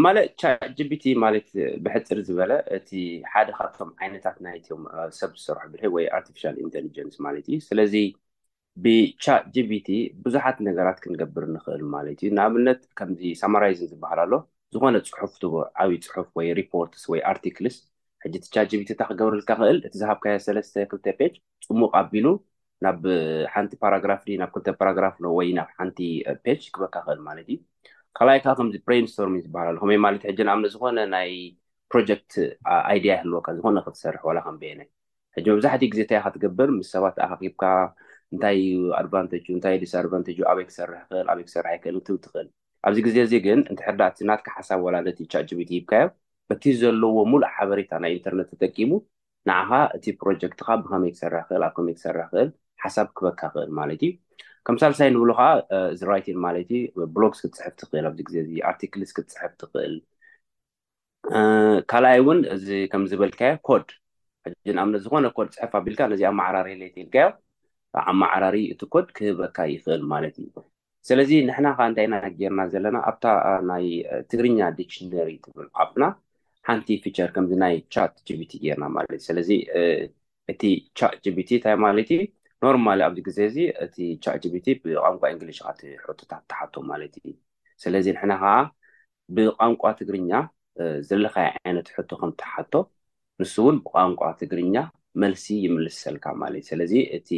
[SPEAKER 4] ማለት ቻት ጂፒቲ ማለት ብሕጽር ዝበለ እቲ ሓደ ካብቶም ዓይነታት ናይቶም ሰብ ዝሰርሑ ብልሒ ወይ ኣርቲፊሻል ኢንተሊጀንስ ማለት እዩ ስለዚ ብቻትጂፒቲ ብዙሓት ነገራት ክንገብር ንኽእል ማለት እዩ። ንኣብነት ከምዚ ሳማራይዚንግ ዝበሃል ኣሎ፣ ዝኾነ ጽሑፍ ትብ ዓብይ ጽሑፍ ወይ ሪፖርትስ ወይ ኣርቲክልስ ሕጂ እቲ ቻትጂፒቲ እንታይ ክገብረልካ ይኽእል እቲ ዝሃብካዮ ሰለስተ ክልተ ፔጅ ጽሙቕ ኣቢሉ ናብ ሓንቲ ፓራግራፍ ድዩ ናብ ክልተ ፓራግራፍ ን ወይ ናብ ሓንቲ ፔጅ ክበካ ይኽእል ማለት እዩ። ካልኣይ ከዓ ከምዚ ብሬይንስቶርሚንግ ዝበሃል ኣሎ ከመይ ማለት እዩ ሕጂ ንኣብነት ዝኾነ ናይ ፕሮጀክት ኣይድያ ይህልወካ ዝኾነ ክትሰርሕ ዋላ ከም በየነ ሕጂ መብዛሕትኡ ግዜ እንታይ ኢኻ ትገብር ምስ ሰባት ተኣኻኺብካ እንታይ እዩ ኣድቫንተጁ እንታይ እዩ ዲስኣድቫንተጁ ኣበይ ክሰርሕ ይኽእል ኣበይ ክሰርሕ ኣይክእልን ክትብል ትኽእል ኣብዚ ግዜ እዚ ግን እንድሕር ደኣ እቲ ናትካ ሓሳብ ዋላ ነቲ ቻት ጂፒቲ ሂብካዮ እቲ ዘለዎ ሙሉእ ሓበሬታ ናይ ኢንተርነት ተጠቂሙ ንዓኻ እቲ ፕሮጀክትኻ ብኸመይ ክሰርሕ ይኽእል ኣብ ከመይ ክሰርሕ ይኽእል ሓሳብ ክበካ ይኽእል ማለት እዩ ከም ሳልሳይ ንብሎ ከዓ እዚ ራይቲን ማለት እዩ ብሎግስ ክትፅሕፍ ትኽእል ኣብዚ ግዜ እዚ ኣርቲክልስ ክትፅሕፍ ትኽእል ካልኣይ እውን እዚ ከም ዝበልካዮ ኮድ ሕጂ ንኣብነት ዝኾነ ኮድ ፅሕፍ ኣቢልካ ነዚ ኣመዓራሪ ለይቲ ኢልካዮ ኣመዓራሪ እቲ ኮድ ክህበካ ይኽእል ማለት እዩ ስለዚ ንሕና ከዓ እንታይ ኢና ጌርና ዘለና ኣብታ ናይ ትግርኛ ዲክሽነሪ ትብል ዓፍና ሓንቲ ፊቸር ከምዚ ናይ ቻት ጂቢቲ ጌርና ማለት እዩ ስለዚ እቲ ቻት ጂቢቲ እንታይ ማለት እዩ ኖርማሊ ኣብዚ ግዜ እዚ እቲ ቻት ጂቢቲ ብቋንቋ እንግሊሽ ኢኻ እቲ ሕቶታት ትሓቶ ማለት እዩ ስለዚ ንሕና ከዓ ብቋንቋ ትግርኛ ዝደለኻዮ ዓይነት ሕቶ ከም ትሓቶ ንሱ እውን ብቋንቋ ትግርኛ መልሲ ይምልሰልካ ማለት እዩ። ስለዚ እቲ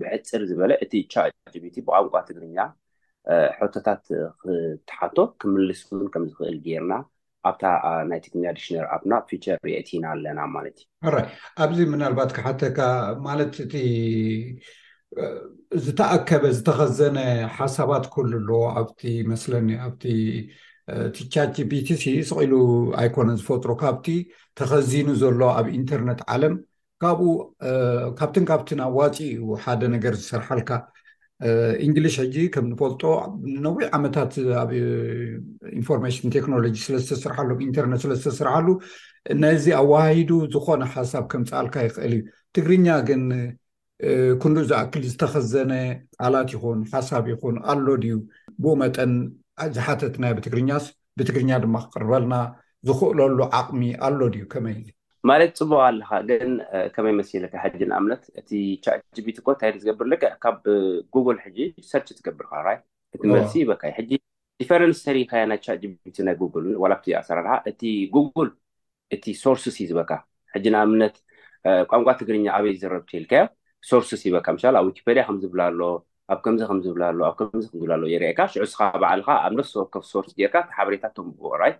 [SPEAKER 4] ብሕጽር ዝበለ እቲ ቻትጂፒቲ ብቋንቋ ትግርኛ ሕቶታት ክትሓቶ ክምልስ እውን ከም ዝኽእል ጌርና ኣብታ ናይ ትግርኛ ዲክሽነሪ ኣፕና ፊቸር የእቲና ኣለና ማለት እዩ።
[SPEAKER 1] ኦራይ ኣብዚ ምናልባት ክሓተካ ማለት እቲ ዝተኣከበ ዝተኸዘነ ሓሳባት ኩሉ ኣሎ ኣብቲ መስለኒ ኣብቲ እቲ ቻት ጂፒቲ ሲ ስቂሉ ኣይኮነ ዝፈጥሮ ካብቲ ተኸዚኑ ዘሎ ኣብ ኢንተርነት ዓለም ካብኡ ካብትን ካብትን ኣዋፂ እዩ ሓደ ነገር ዝሰርሓልካ እንግሊሽ ሕጂ ከም ንፈልጦ ነዊሕ ዓመታት ኣብ ኢንፎርሜሽን ቴክኖሎጂ ስለዝተስርሓሉ ኢንተርነት ስለዝተስርሓሉ ነዚ ኣዋሂዱ ዝኾነ ሓሳብ ከምፃልካ ይኽእል እዩ ትግርኛ ግን ክንዱ ዝኣክል ዝተኸዘነ ቃላት ይኹን ሓሳብ ይኹን ኣሎ ድዩ ብኡ መጠን ዝሓተት ናይ ብትግርኛስ ብትግርኛ ድማ ክቅርበልና ዝኽእለሉ ዓቕሚ ኣሎ ድዩ ከመይ
[SPEAKER 4] እዩ ማሌት ጽቡቅ ኣለኻ ግን ከመይ መሲልካ ሕጂ ንኣብነት እቲ ቻት ጂቢቲ እኮ እንታይ ዝገብር ልክዕ ካብ ጉግል ሕጂ ሰርች ትገብር ራይት እቲ መልሲ ይበካ ሕጂ ዲፈረንስ ተሪኢካያ ናይ ቻት ጂቢቲ ናይ ጉጉል ዋላ ኣብቲ ኣሰራርሓ እቲ ጉጉል እቲ ሶርስስ እዩ ዝበካ ሕጂ ንኣብነት ቋንቋ ትግርኛ ኣበይ ዝዝረብ ተልካዮ ሶርስስ ይበካ ምሳሌ ኣብ ዊኪፔድያ ከም ዝብላ ኣሎ ኣብ ከምዚ ከም ዝብላ ኣሎ ኣብ ከምዚ ከም ዝብላ ኣሎ የርእየካ ሽዑ እስኻ ባዕልኻ ኣብ ነፍሲ ወከፍ ሶርስ ጌርካ እቲ ሓበሬታ ተንብቦ ራይት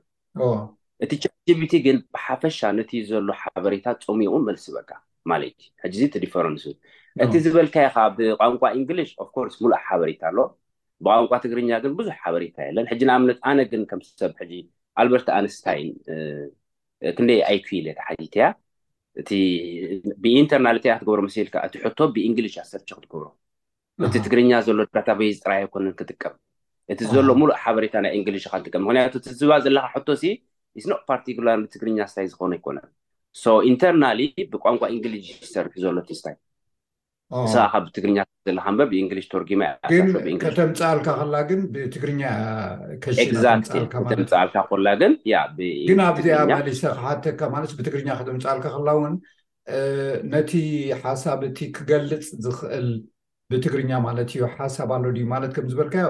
[SPEAKER 4] እቲ ቻት ጂቢቲ ግን ብሓፈሻ ነቲ ዘሎ ሓበሬታ ጸሚቑ መልሲ በካ ማለት እዩ ሕጂ እዚ እቲ ዲፈረንሱ እቲ ዝበልካዮ ኸዓ ብቋንቋ እንግሊሽ ኦፍኮርስ ሙሉእ ሓበሬታ ኣሎ ብቋንቋ ትግርኛ ግን ብዙሕ ሓበሬታ የለን። ሕጂ ንኣብነት ኣነ ግን ከም ሰብ ሕጂ ኣልበርት ኣንስታይን ክንደይ ኣይኪ ኢለ ተሓቲተያ እቲ ብኢንተርናል እቲኣ ክትገብሮ መሲልካ እቲ ሕቶ ብእንግሊሽ ኣሰርቸ ክትገብሮ እቲ ትግርኛ ዘሎ ዳታቤዝ ጥራይ ኣይኮነን ክጥቀም እቲ ዘሎ ሙሉእ ሓበሬታ ናይ እንግሊሽ ኢኻ ትጥቀም ምክንያቱ እቲ ዝባ ዘለካ ሕቶ ሲ ኢስኖ ፓርቲኩላር ትግርኛ ስታይ ዝኾነ ኣይኮነን ሶ ኢንተርናሊ ብቋንቋ እንግሊሽ ዝሰርሕ ዘሎ እቲ ስታይ ንሳ ካብ ብትግርኛ ዘለካ እምበር ብእንግሊሽ ተርጊማ
[SPEAKER 1] ግን ከተምፅኣልካ ከላ ግን ብትግርኛ
[SPEAKER 4] ከሽተምፅኣልካ ኮላ ግን
[SPEAKER 1] ግን ኣብዚኣ መሊሰ ክሓተካ ማለት ብትግርኛ ከተምፅኣልካ ከላ እውን ነቲ ሓሳብ እቲ ክገልፅ ዝኽእል ብትግርኛ ማለት እዩ ሓሳብ ኣሎ ድዩ ማለት ከም ዝበልካዮ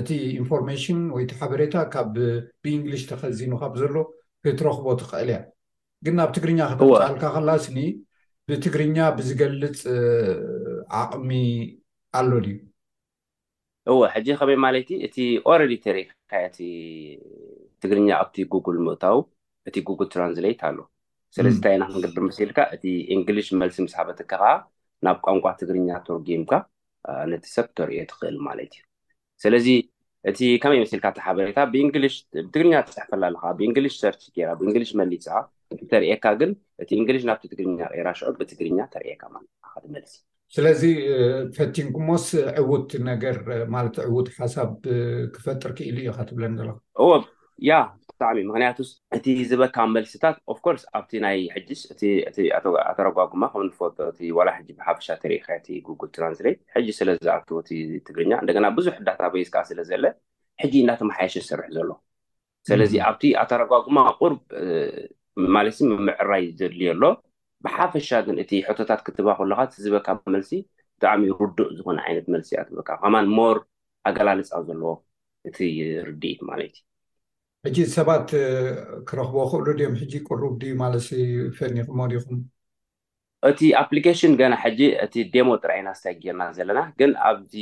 [SPEAKER 1] እቲ ኢንፎርሜሽን ወይቲ ሓበሬታ ካብ ብእንግሊሽ ተኸዚኑ ካብ ዘሎ ክትረኽቦ ትኽእል እያ ግን ናብ ትግርኛ ከተምፅኣልካ ከላስኒ ብትግርኛ ብዝገልፅ ዓቕሚ ኣሎ ድዩ?
[SPEAKER 4] እወ ሕጂ ከመይ ማለይቲ እቲ ኦረዲ ተሪእካዮ እቲ ትግርኛ ኣብቲ ጉግል ምእታው እቲ ጉግል ትራንስሌት ኣሎ ስለዚ እንታይ ኢና ክንገብር መሲልካ እቲ እንግሊሽ መልሲ ምስ ሃበትካ ከዓ ናብ ቋንቋ ትግርኛ ቶርጊምካ ነቲ ሰብ ተርእዮ ትኽእል ማለት እዩ ስለዚ እቲ ከመይ መሲልካ እቲ ሓበሬታ ብእንግሊሽ ብትግርኛ ትፅሕፈላ ኣለካ ብእንግሊሽ ሰርች ገይራ ብእንግሊሽ መሊሳ ተርእየካ ግን እቲ እንግሊሽ ናብቲ ትግርኛ ቀይራ ሽዑ ብትግርኛ ተርእየካ ማለት ንዓካ ትመልስ
[SPEAKER 1] ስለዚ ፈቲንኩሞስ ዕውት ነገር ማለት ዕውት ሓሳብ ክፈጥር ክኢሉ እዩ ኢካ ትብለኒ ዘለካ
[SPEAKER 4] እወ ያ ብጣዕሚ ምክንያቱ እቲ ዝበካ መልስታት ኦፍኮርስ ኣብቲ ናይ ሕጅስ እቲ ኣተረጓጉማ ከም ንፈልጦ እቲ ዋላ ሕጂ ብሓፈሻ ተሪኢካ እቲ ጉግል ትራንስሌት ሕጂ ስለ ዝኣትዎ እቲ ትግርኛ እንደገና ብዙሕ ዳታ ቤዝ ከዓ ስለ ዘለ ሕጂ እናተመሓየሸ ዝሰርሕ ዘሎ ስለዚ ኣብቲ ኣተረጓጉማ ቁርብ ማለት ምምዕራይ ዘድልዮ ኣሎ ብሓፈሻ ግን እቲ ሕቶታት ክትባ ከለካ እቲ ዝበካ መልሲ ብጣዕሚ ርዱእ ዝኮነ ዓይነት መልሲ ኣትበካ ከማን ሞር ኣገላልፃ ዘለዎ እቲ ርድኢት ማለት
[SPEAKER 1] እዩ። ሕጂ ሰባት ክረኽቦ ክእሉ ድዮም? ሕጂ ቅሩብ ድዩ ማለት ፈኒኹሞ ዲኹም?
[SPEAKER 4] እቲ ኣፕሊኬሽን ገና ሕጂ እቲ ዴሞ ጥራይ ኢና ስታይክ ጌርና ዘለና ግን ኣብዚ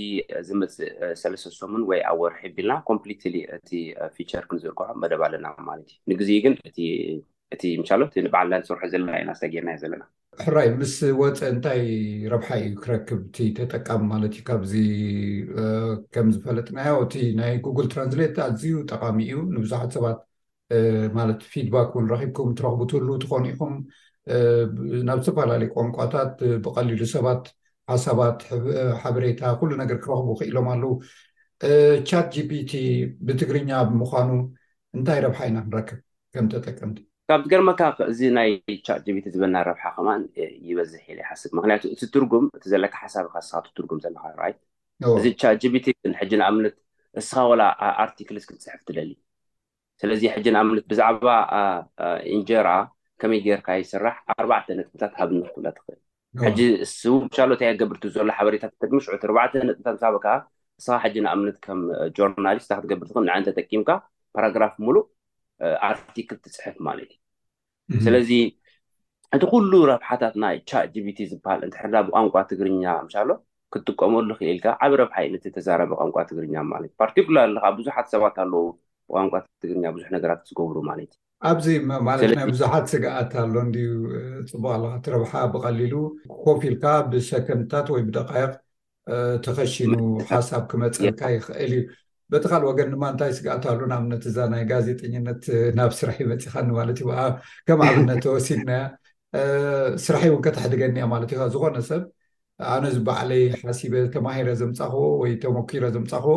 [SPEAKER 4] ዝመጽእ ሰለስተ ሰሙን ወይ ኣብ ወርሒ ኣቢልና ኮምፕሊትሊ እቲ ፊቸር ክንዝርግሖ መደብ ኣለና ማለት እዩ። ንግዜኡ ግን እቲ እቲ ምቻሎት ንባዕልና ንሰርሖ ዘለና ኢና ስታይክ ጌርናዮ ዘለና።
[SPEAKER 1] ሕራይ ምስ ወፀ እንታይ ረብሓ እዩ ክረክብ እቲ ተጠቃሚ ማለት እዩ ካብዚ ከም ዝፈለጥናዮ እቲ ናይ ጉግል ትራንስሌት ኣዝዩ ጠቃሚ እዩ ንብዙሓት ሰባት ማለት ፊድባክ እውን ረኪብኩም ትረኽቡ ትህሉ ትኾኑ ኢኹም ናብ ዝተፈላለዩ ቋንቋታት ብቀሊሉ ሰባት ሓሳባት ሓበሬታ ኩሉ ነገር ክረኽቡ ክኢሎም ኣለው ቻት ጂፒቲ ብትግርኛ ብምዃኑ እንታይ ረብሓ ኢና ክንረክብ ከም ተጠቀምቲ?
[SPEAKER 4] ካብ ዝገርመካ እዚ ናይ ቻትጂቢቲ ዝበና ረብሓ ከማን ይበዝሕ ኢለ ይሓስብ ምክንያቱ እቲ ትርጉም እቲ ዘለካ ሓሳብ ኢካ ንስካ ትትርጉም ዘለካ ራይት እዚ ቻትጂቢቲ ግን ሕጂ ንኣብነት እስካ ወላ ኣርቲክልስ ክትጽሕፍ ትደሊ ስለዚ ሕጂ ንኣብነት ብዛዕባ እንጀራ ከመይ ጌርካ ይስራሕ ኣርባዕተ ነጥብታት ሃብኒ ክትብላ ትክእል ሕጂ እሱ ሻሎት ኣያ ገብር ትዘሎ ሓበሬታ ትጠቅሚ ሽዑ ትርባዕተ ነጥብታት ምስ ሃበካ እስኻ ሕጂ ንኣብነት ከም ጆርናሊስት እንታይ ክትገብር ትኽእል ንዕን ተጠቂምካ ፓራግራፍ ሙሉእ ኣርቲክል ትፅሕፍ ማለት እዩ ስለዚ እቲ ኩሉ ረብሓታት ናይ ቻት ጂቢቲ ዝበሃል እንተሕዳ ብቋንቋ ትግርኛ ምሻሎ ክትጥቀመሉ ክኢልካ ዓብ ረብሓ እዩ ነቲ ተዛረበ ቋንቋ ትግርኛ ማለት ፓርቲኩላር ለካ ብዙሓት ሰባት ኣለዉ ብቋንቋ ትግርኛ ብዙሕ ነገራት ዝገብሩ ማለት እዩ
[SPEAKER 1] ኣብዚ ማለት ናይ ብዙሓት ስግኣት ኣሎ እንድዩ ፅቡቅ ኣለካ እቲ ረብሓ ብቀሊሉ ኮፍ ኢልካ ብሰከንድታት ወይ ብደቃይቅ ተኸሺኑ ሓሳብ ክመፀልካ ይኽእል እዩ በቲ ካልእ ወገን ድማ እንታይ ስግኣት ኣሉ ንኣብነት እዛ ናይ ጋዜጠኝነት ናብ ስራሕ ይመፂኻኒ ማለት እዩ ከም ኣብነት ተወሲድናያ ስራሕ እውን ከተሕድገኒ እያ ማለት እዩ ዝኾነ ሰብ ኣነ ዝባዕለይ ሓሲበ ተማሂረ ዘምፃኽዎ ወይ ተሞኪረ ዘምፃኽዎ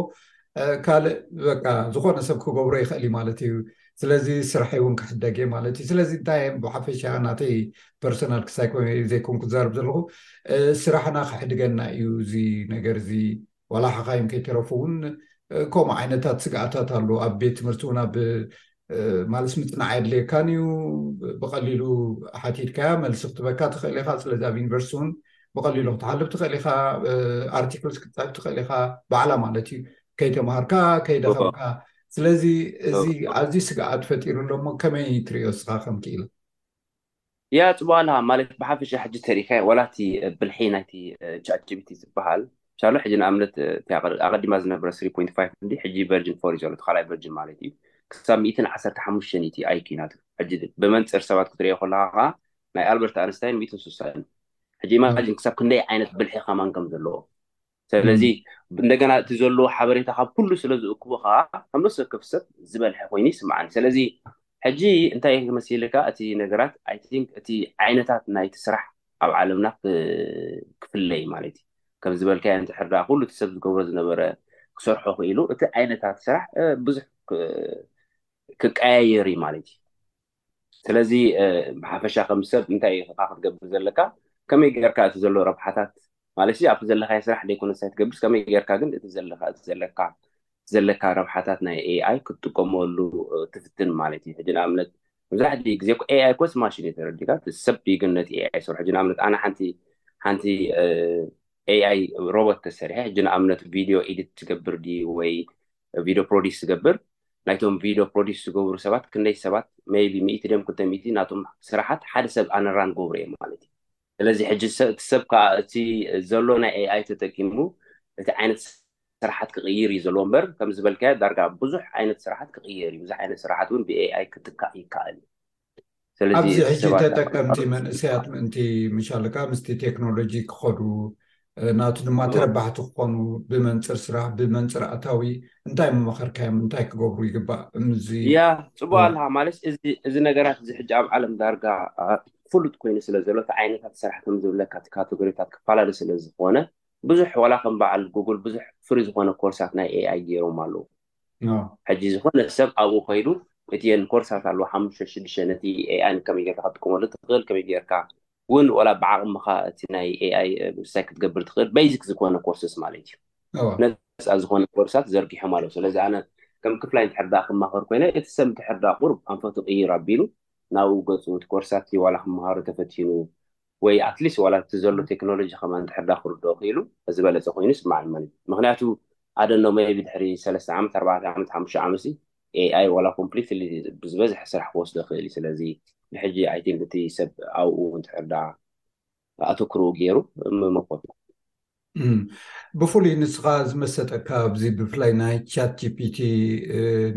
[SPEAKER 1] ካልእ በቃ ዝኾነ ሰብ ክገብሮ ይኽእል እዩ ማለት እዩ ስለዚ ስራሐይ እውን ክሕደግ እየ ማለት እዩ ስለዚ እንታይ ብሓፈሻ ናተይ ፐርሶናል ክሳይ ዘይኮንኩ ዝዛርብ ዘለኹ ስራሕና ክሕድገና እዩ እዚ ነገር እዚ ዋላ ሓኻይም ከይተረፉ እውን ከምኡ ዓይነታት ስግኣታት ኣሎ ኣብ ቤት ትምህርቲ እውን ኣብ ማለት ምፅናዕ የድልየካን እዩ ብቀሊሉ ሓቲትካያ መልሲ ክትበካ ትኽእል ኢካ ስለዚ ኣብ ዩኒቨርስቲ እውን ብቀሊሉ ክትሓልፍ ትኽእል ኢካ ኣርቲክልስ ክትፅሕፍ ትኽእል ኢካ ባዕላ ማለት እዩ ከይተምሃርካ ከይደኸምካ ስለዚ እዚ ኣዝዩ ስግኣት ፈጢሩ ኣሎ እሞ ከመይ ትሪኦ
[SPEAKER 4] እስኻ ከምክኢላ የዕጽባላ ማለት ብሓፈሻ ሕጂ ተሪኢካዮ ዋላ እቲ ብልሒ ናይቲ ቻት ጂቢቲ ዝበሃል ቻሎ ሕጂ ንኣብነት ኣቐዲማ ዝነበረ 3.5 እንዲ ሕጂ ቨርጅን ፎር እዩ ዘሎ ተኻላይ ቨርጅን ማለት እዩ ክሳብ ሚእትን ዓሰርተ ሓሙሽተን እቲ ኣይኪ ናቱ ሕጂ ብመንፅር ሰባት ክትሪኦ ከለካ ከዓ ናይ ኣልበርት ኣንስታይን ሚእትን ስሳን ሕጂ ኢማጂን ክሳብ ክንደይ ዓይነት ብልሒ ከማን ከም ዘለዎ ስለዚ እንደገና እቲ ዘለዎ ሓበሬታ ካብ ኩሉ ስለ ዝእክቦ ከዓ ካብ ነፍሲ ወከፍ ሰብ ዝበልሐ ኮይኑ ይስምዓኒ ስለዚ ሕጂ እንታይ መሲልካ እቲ ነገራት ኣይ ቲንክ እቲ ዓይነታት ናይቲ ስራሕ ኣብ ዓለምና ክፍለይ ማለት እዩ ከም ዝበልካዮ እንድሕር ድኣ ኩሉ እቲ ሰብ ዝገብሮ ዝነበረ ክሰርሖ ክኢሉ እቲ ዓይነታት ስራሕ ብዙሕ ክቀያየር እዩ ማለት እዩ ስለዚ ብሓፈሻ ከም ሰብ እንታይ ኢኻ ክትገብር ዘለካ ከመይ ጌርካ እቲ ዘሎ ረብሓታት ማለት ኣብቲ ዘለካዮ ስራሕ ደይኮነ ሳይ ትገብርስ ከመይ ጌርካ ግን እቲ ዘለካ እቲ ዘለካ ዘለካ ረብሓታት ናይ ኤኣይ ክትጥቀመሉ ትፍትን ማለት እዩ ሕጂ ንኣብነት መብዛሕትኡ ግዜ ኤኣይ ኮስ ማሽን እዩ ተረዲካ ሰብ እዩ ግን ነቲ ኤኣይ ስርሑ ሕጂ ንኣብነት ኣነ ሓንቲ ሓንቲ ኤኣይ ሮቦት ተሰሪሐ ሕጂ ንኣብነት ቪድዮ ኤዲት ትገብር ድዩ ወይ ቪድዮ ፕሮዲስ ዝገብር ናይቶም ቪድዮ ፕሮዲስ ዝገብሩ ሰባት ክንደይ ሰባት መይቢ ሚእቲ ድም ክልተ ሚእቲ ናቶም ስራሓት ሓደ ሰብ ኣነራን ገብሩ እዮም ማለት እዩ ስለዚ ሕጂ እቲ ሰብ ከዓ እቲ ዘሎ ናይ ኤኣይ ተጠቂሙ እቲ ዓይነት ስራሓት ክቕይር እዩ ዘለዎ እምበር ከም ዝበልካዮ ዳርጋ ብዙሕ ዓይነት ስራሓት ክቕየር እዩ ብዙሕ ዓይነት ስራሓት እውን ብኤኣይ ክትካእ ይከኣል
[SPEAKER 1] እዩ ኣብዚ ሕጂ ተጠቀምቲ መንእሰያት ምእንቲ ምሻል ከኣ ምስቲ ቴክኖሎጂ ክኸዱ ናቱ ድማ ተረባሕቲ ክኾኑ ብመንፅር ስራሕ ብመንፅር ኣታዊ እንታይ ምመኸርካዮም እንታይ ክገብሩ ይግባእ ምዚ
[SPEAKER 4] ያ ፅቡቅ ኣለካ ማለት እዚ ነገራት እዚ ሕጂ ኣብ ዓለም ዳርጋ ፍሉጥ ኮይኑ ስለ ዘሎ እቲ ዓይነታት ስራሕ ከም ዝብለካ እቲ ካተጎሪታት ክፈላለ ስለ ዝኾነ ብዙሕ ዋላ ከም በዓል ጉግል ብዙሕ ፍሪ ዝኾነ ኮርሳት ናይ ኤኣይ ገይሮም ኣለዉ ሕጂ ዝኾነ ሰብ ኣብኡ ከይዱ እቲኤን ኮርሳት ኣለዋ ሓሙሽተ ሽዱሽተ ነቲ ኤኣይ ከመይ ጌርካ ክትጥቀመሉ ትኽእል ከመይ ጌርካ እውን ወላ ብዓቕምኻ እቲ ናይ ኤኣይ ምሳይ ክትገብር ትኽእል ቤዚክ ዝኾነ ኮርስስ ማለት እዩ ነፃ ዝኾነ ኮርሳት ዘርጊሖም ኣለዉ ስለዚ ኣነ ከም ክፍላይ እንድሕር ደኣ ክማኸር ኮይነ እቲ ሰብ እንድሕር ደኣ ቁሩብ ኣንፈቱ ቅይር ኣቢሉ ናብኡ ገፁ እቲ ኮርሳት ዋላ ክመሃሩ ተፈቲኑ ወይ ኣትሊስት ዋላ እቲ ዘሎ ቴክኖሎጂ ከማን እንድሕር ዳኣ ክርድኦ ክኢሉ ዝበለጸ ኮይኑ ይስምዓኒ ማለት እዩ ምኽንያቱ ኣደኖ መይቢ ድሕሪ ሰለስተ ዓመት ኣርባዕተ ዓመት ሓሙሽተ ዓመት ሲ ኤኣይ ዋላ ኮምፕሊትሊ ብዝበዝሐ ስራሕ ክወስዶ ይኽእል እዩ ስለዚ ብሕጂ ኣይ ቲንክ እቲ ሰብ ኣብኡ እንድሕር ዳኣ ኣተኩርኡ ጌሩ ምመኮቱ።
[SPEAKER 1] ብፍሉይ ንስኻ ዝመሰጠካ ኣብዚ ብፍላይ ናይ ቻት ጂፒቲ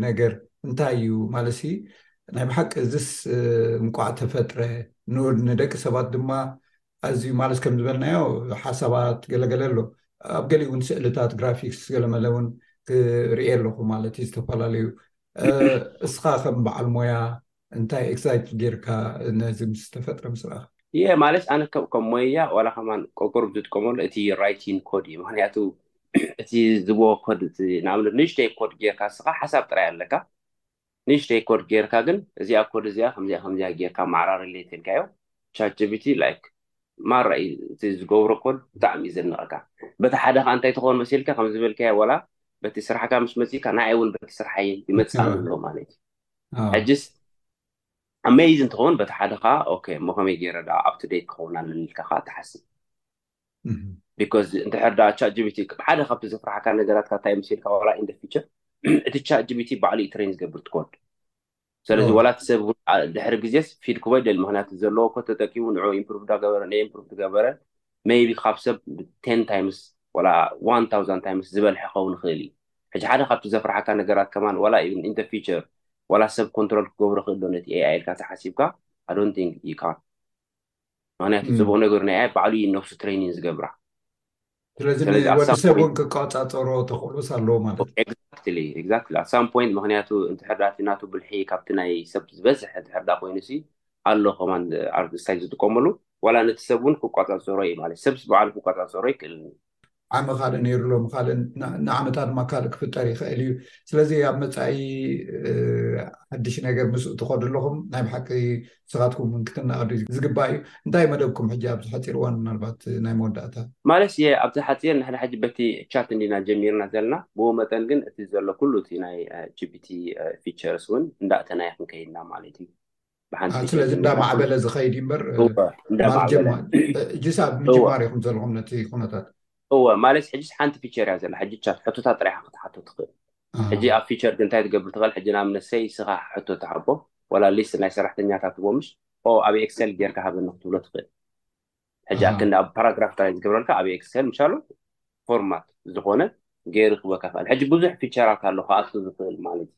[SPEAKER 1] ነገር እንታይ እዩ ማለሲ ናይ ብሓቂ እዚስ እንቋዕ ተፈጥረ ንደቂ ሰባት ድማ ኣዝዩ ማለት ከም ዝበልናዮ ሓሳባት ገለገለ ኣሎ ኣብ ገሊ እውን ስእልታት ግራፊክስ ገለመለ እውን ክርኤ ኣለኹ ማለት እዩ ዝተፈላለዩ እስኻ ከም በዓል ሞያ እንታይ ኤክሳይት ጌርካ ነዚ ምስ ዝተፈጥረ ምስ
[SPEAKER 4] ረኣኻ? እየ ማለት ኣነ ከም ሞያ ዋላ ከማን ቆቁርብ ዝጥቀመሉ እቲ ራይቲን ኮድ እዩ ምክንያቱ እቲ ዝቦ ኮድ ንኣብነት ንእሽተይ ኮድ ጌርካ ንስኻ ሓሳብ ጥራይ ኣለካ ንእሽተይ ኮድ ጌርካ ግን እዚኣ ኮድ እዚኣ ከምዚኣ ከምዚኣ ጌርካ ማዕራርለይ ተልካዮ ቻት ጂቢቲ ላይክ ማራ እዩ እቲ ዝገብሮ ኮድ ብጣዕሚ እዩ ዘድንቐካ በቲ ሓደ ከዓ እንታይ ትኸውን መሲልካ ከም ዝበልካዮ ዋላ በቲ ስራሕካ ምስ መፂእካ ንዓይ እውን በቲ ስርሓይ ይመፅእ ኣሎ ማለት እዩ ሕጅስ ኣመይዝ እንትኸውን በቲ ሓደ ከዓ ኦኬ እሞ ከመይ ገይረ ደኣ ኣብቱ ደይት ክኸውን ኣለኒ ኢልካ ከዓ ትሓስብ ቢካዝ እንድሕር ደኣ ቻት ጂቢቲ ሓደ ካብቲ ዘፍርሓካ ነገራት ካብታ የምሲልካ ዋላ ኢን ፊቸር እቲ ቻት ጂቢቲ ባዕሉ እዩ ትሬን ዝገብር ትኮድ ስለዚ ዋላ እቲ ሰብ ድሕሪ ግዜስ ፊድ ክበ ደል ምክንያቱ ዘለዎ ኮ ተጠቂሙ ንዑ ኢምፕሩቭ ዳገበረ ነኢምፕሩቭ ትገበረ ሜይቢ ካብ ሰብ ብ ቴን ታይምስ ዋላ ዋን ታውዛን ታይምስ ዝበልሐ ክኸውን ይኽእል እዩ። ሕጂ ሓደ ካብቲ ዘፍርሓካ ነገራት ከማን ዋላ ኢቭን ኢን ዘ ፊቸር ዋላ ሰብ ኮንትሮል ክገብሮ ይኽእል ዶ ነቲ ኤኣይ ኢልካ ተሓሲብካ ኣይ ዶንት ቲንክ ዩ ካን ምኽንያቱ ጽቡቕ ነገሩ ናይ ኤኣይ ባዕሉ እዩ ነብሱ ትሬይኒን ዝገብራ።
[SPEAKER 1] ስለዚ ስለዚ at ወዲ some ሰብ point እውን ክቆጻጸሮ ተኽእሎስ ኣለዎ ማለት እዩ።
[SPEAKER 4] ኤግዛክትሊ ኤግዛክትሊ ኣት ሳም ፖይንት ምኽንያቱ እንድሕር ዳቲ ናቱ ብልሒ ካብቲ ናይ ሰብ ዝበዝሕ እንድሕር ዳ ኮይኑሲ ኣሎ ኮማንድ ዓርቢ ስታይል ዝጥቀመሉ ዋላ ነቲ ሰብ እውን ክቆፃፀሮ እዩ ማለት ሰብስ ባዕሉ ክቆፃፀሮ ኣይክእልን
[SPEAKER 1] እዩ። ዓሚ ካልእ ነይሩ ሎሚ ካልእ ንዓመታ ድማ ካልእ ክፍጠር ይኽእል እዩ ስለዚ ኣብ መፃኢ ሓድሽ ነገር ምስኡ ትኸዱ ኣለኹም ናይ ብሓቂ ንስኻትኩም እውን ክትነኣዱ ዝግባእ እዩ እንታይ መደብኩም ሕጂ ኣብዚ ሓፂር እዋን ምናልባት ናይ መወዳእታ
[SPEAKER 4] ማለት እየ ኣብዚ ሓፂር ንሕና ሕጂ በቲ ቻት እንዲና ጀሚርና ዘለና ብኡ መጠን ግን እቲ ዘሎ ኩሉ እቲ ናይ ጂፒቲ ፊቸርስ እውን እንዳእተናዮ ክንከይድ ኢና ማለት እዩ ብሓንቲ
[SPEAKER 1] ስለዚ እንዳማዕበለ ዝኸይድ እዩ እምበር ጅስ ኣብ ምጅማር ኢኹም ዘለኹም ነቲ ኩነታት
[SPEAKER 4] እወ ማለት ሕጂስ ሓንቲ ፊቸር እያ ዘላ ሕጂ ቻት ሕቶታት ጥራይ ኢኻ ክትሓቶ ትኽእል ሕጂ ኣብ ፊቸር ግን እንታይ ትገብር ትኽእል ሕጂ ናብ ነሰይ ስኻ ሕቶ ትሃቦ ወላ ሊስት ናይ ሰራሕተኛታት እዎ ምሽ ኦ ኣብ ኤክሰል ጌርካ ሃበኒ ክትብሎ ትኽእል ሕጂ ኣክንዲ ኣብ ፓራግራፍ ጥራይ ዝገብረልካ ኣብ ኤክሰል ምሻሉ ፎርማት ዝኾነ ገይሩ ክበካ ይኽእል ሕጂ ብዙሕ ፊቸራት ኣሎ ክኣቱ ዝኽእል ማለት እዩ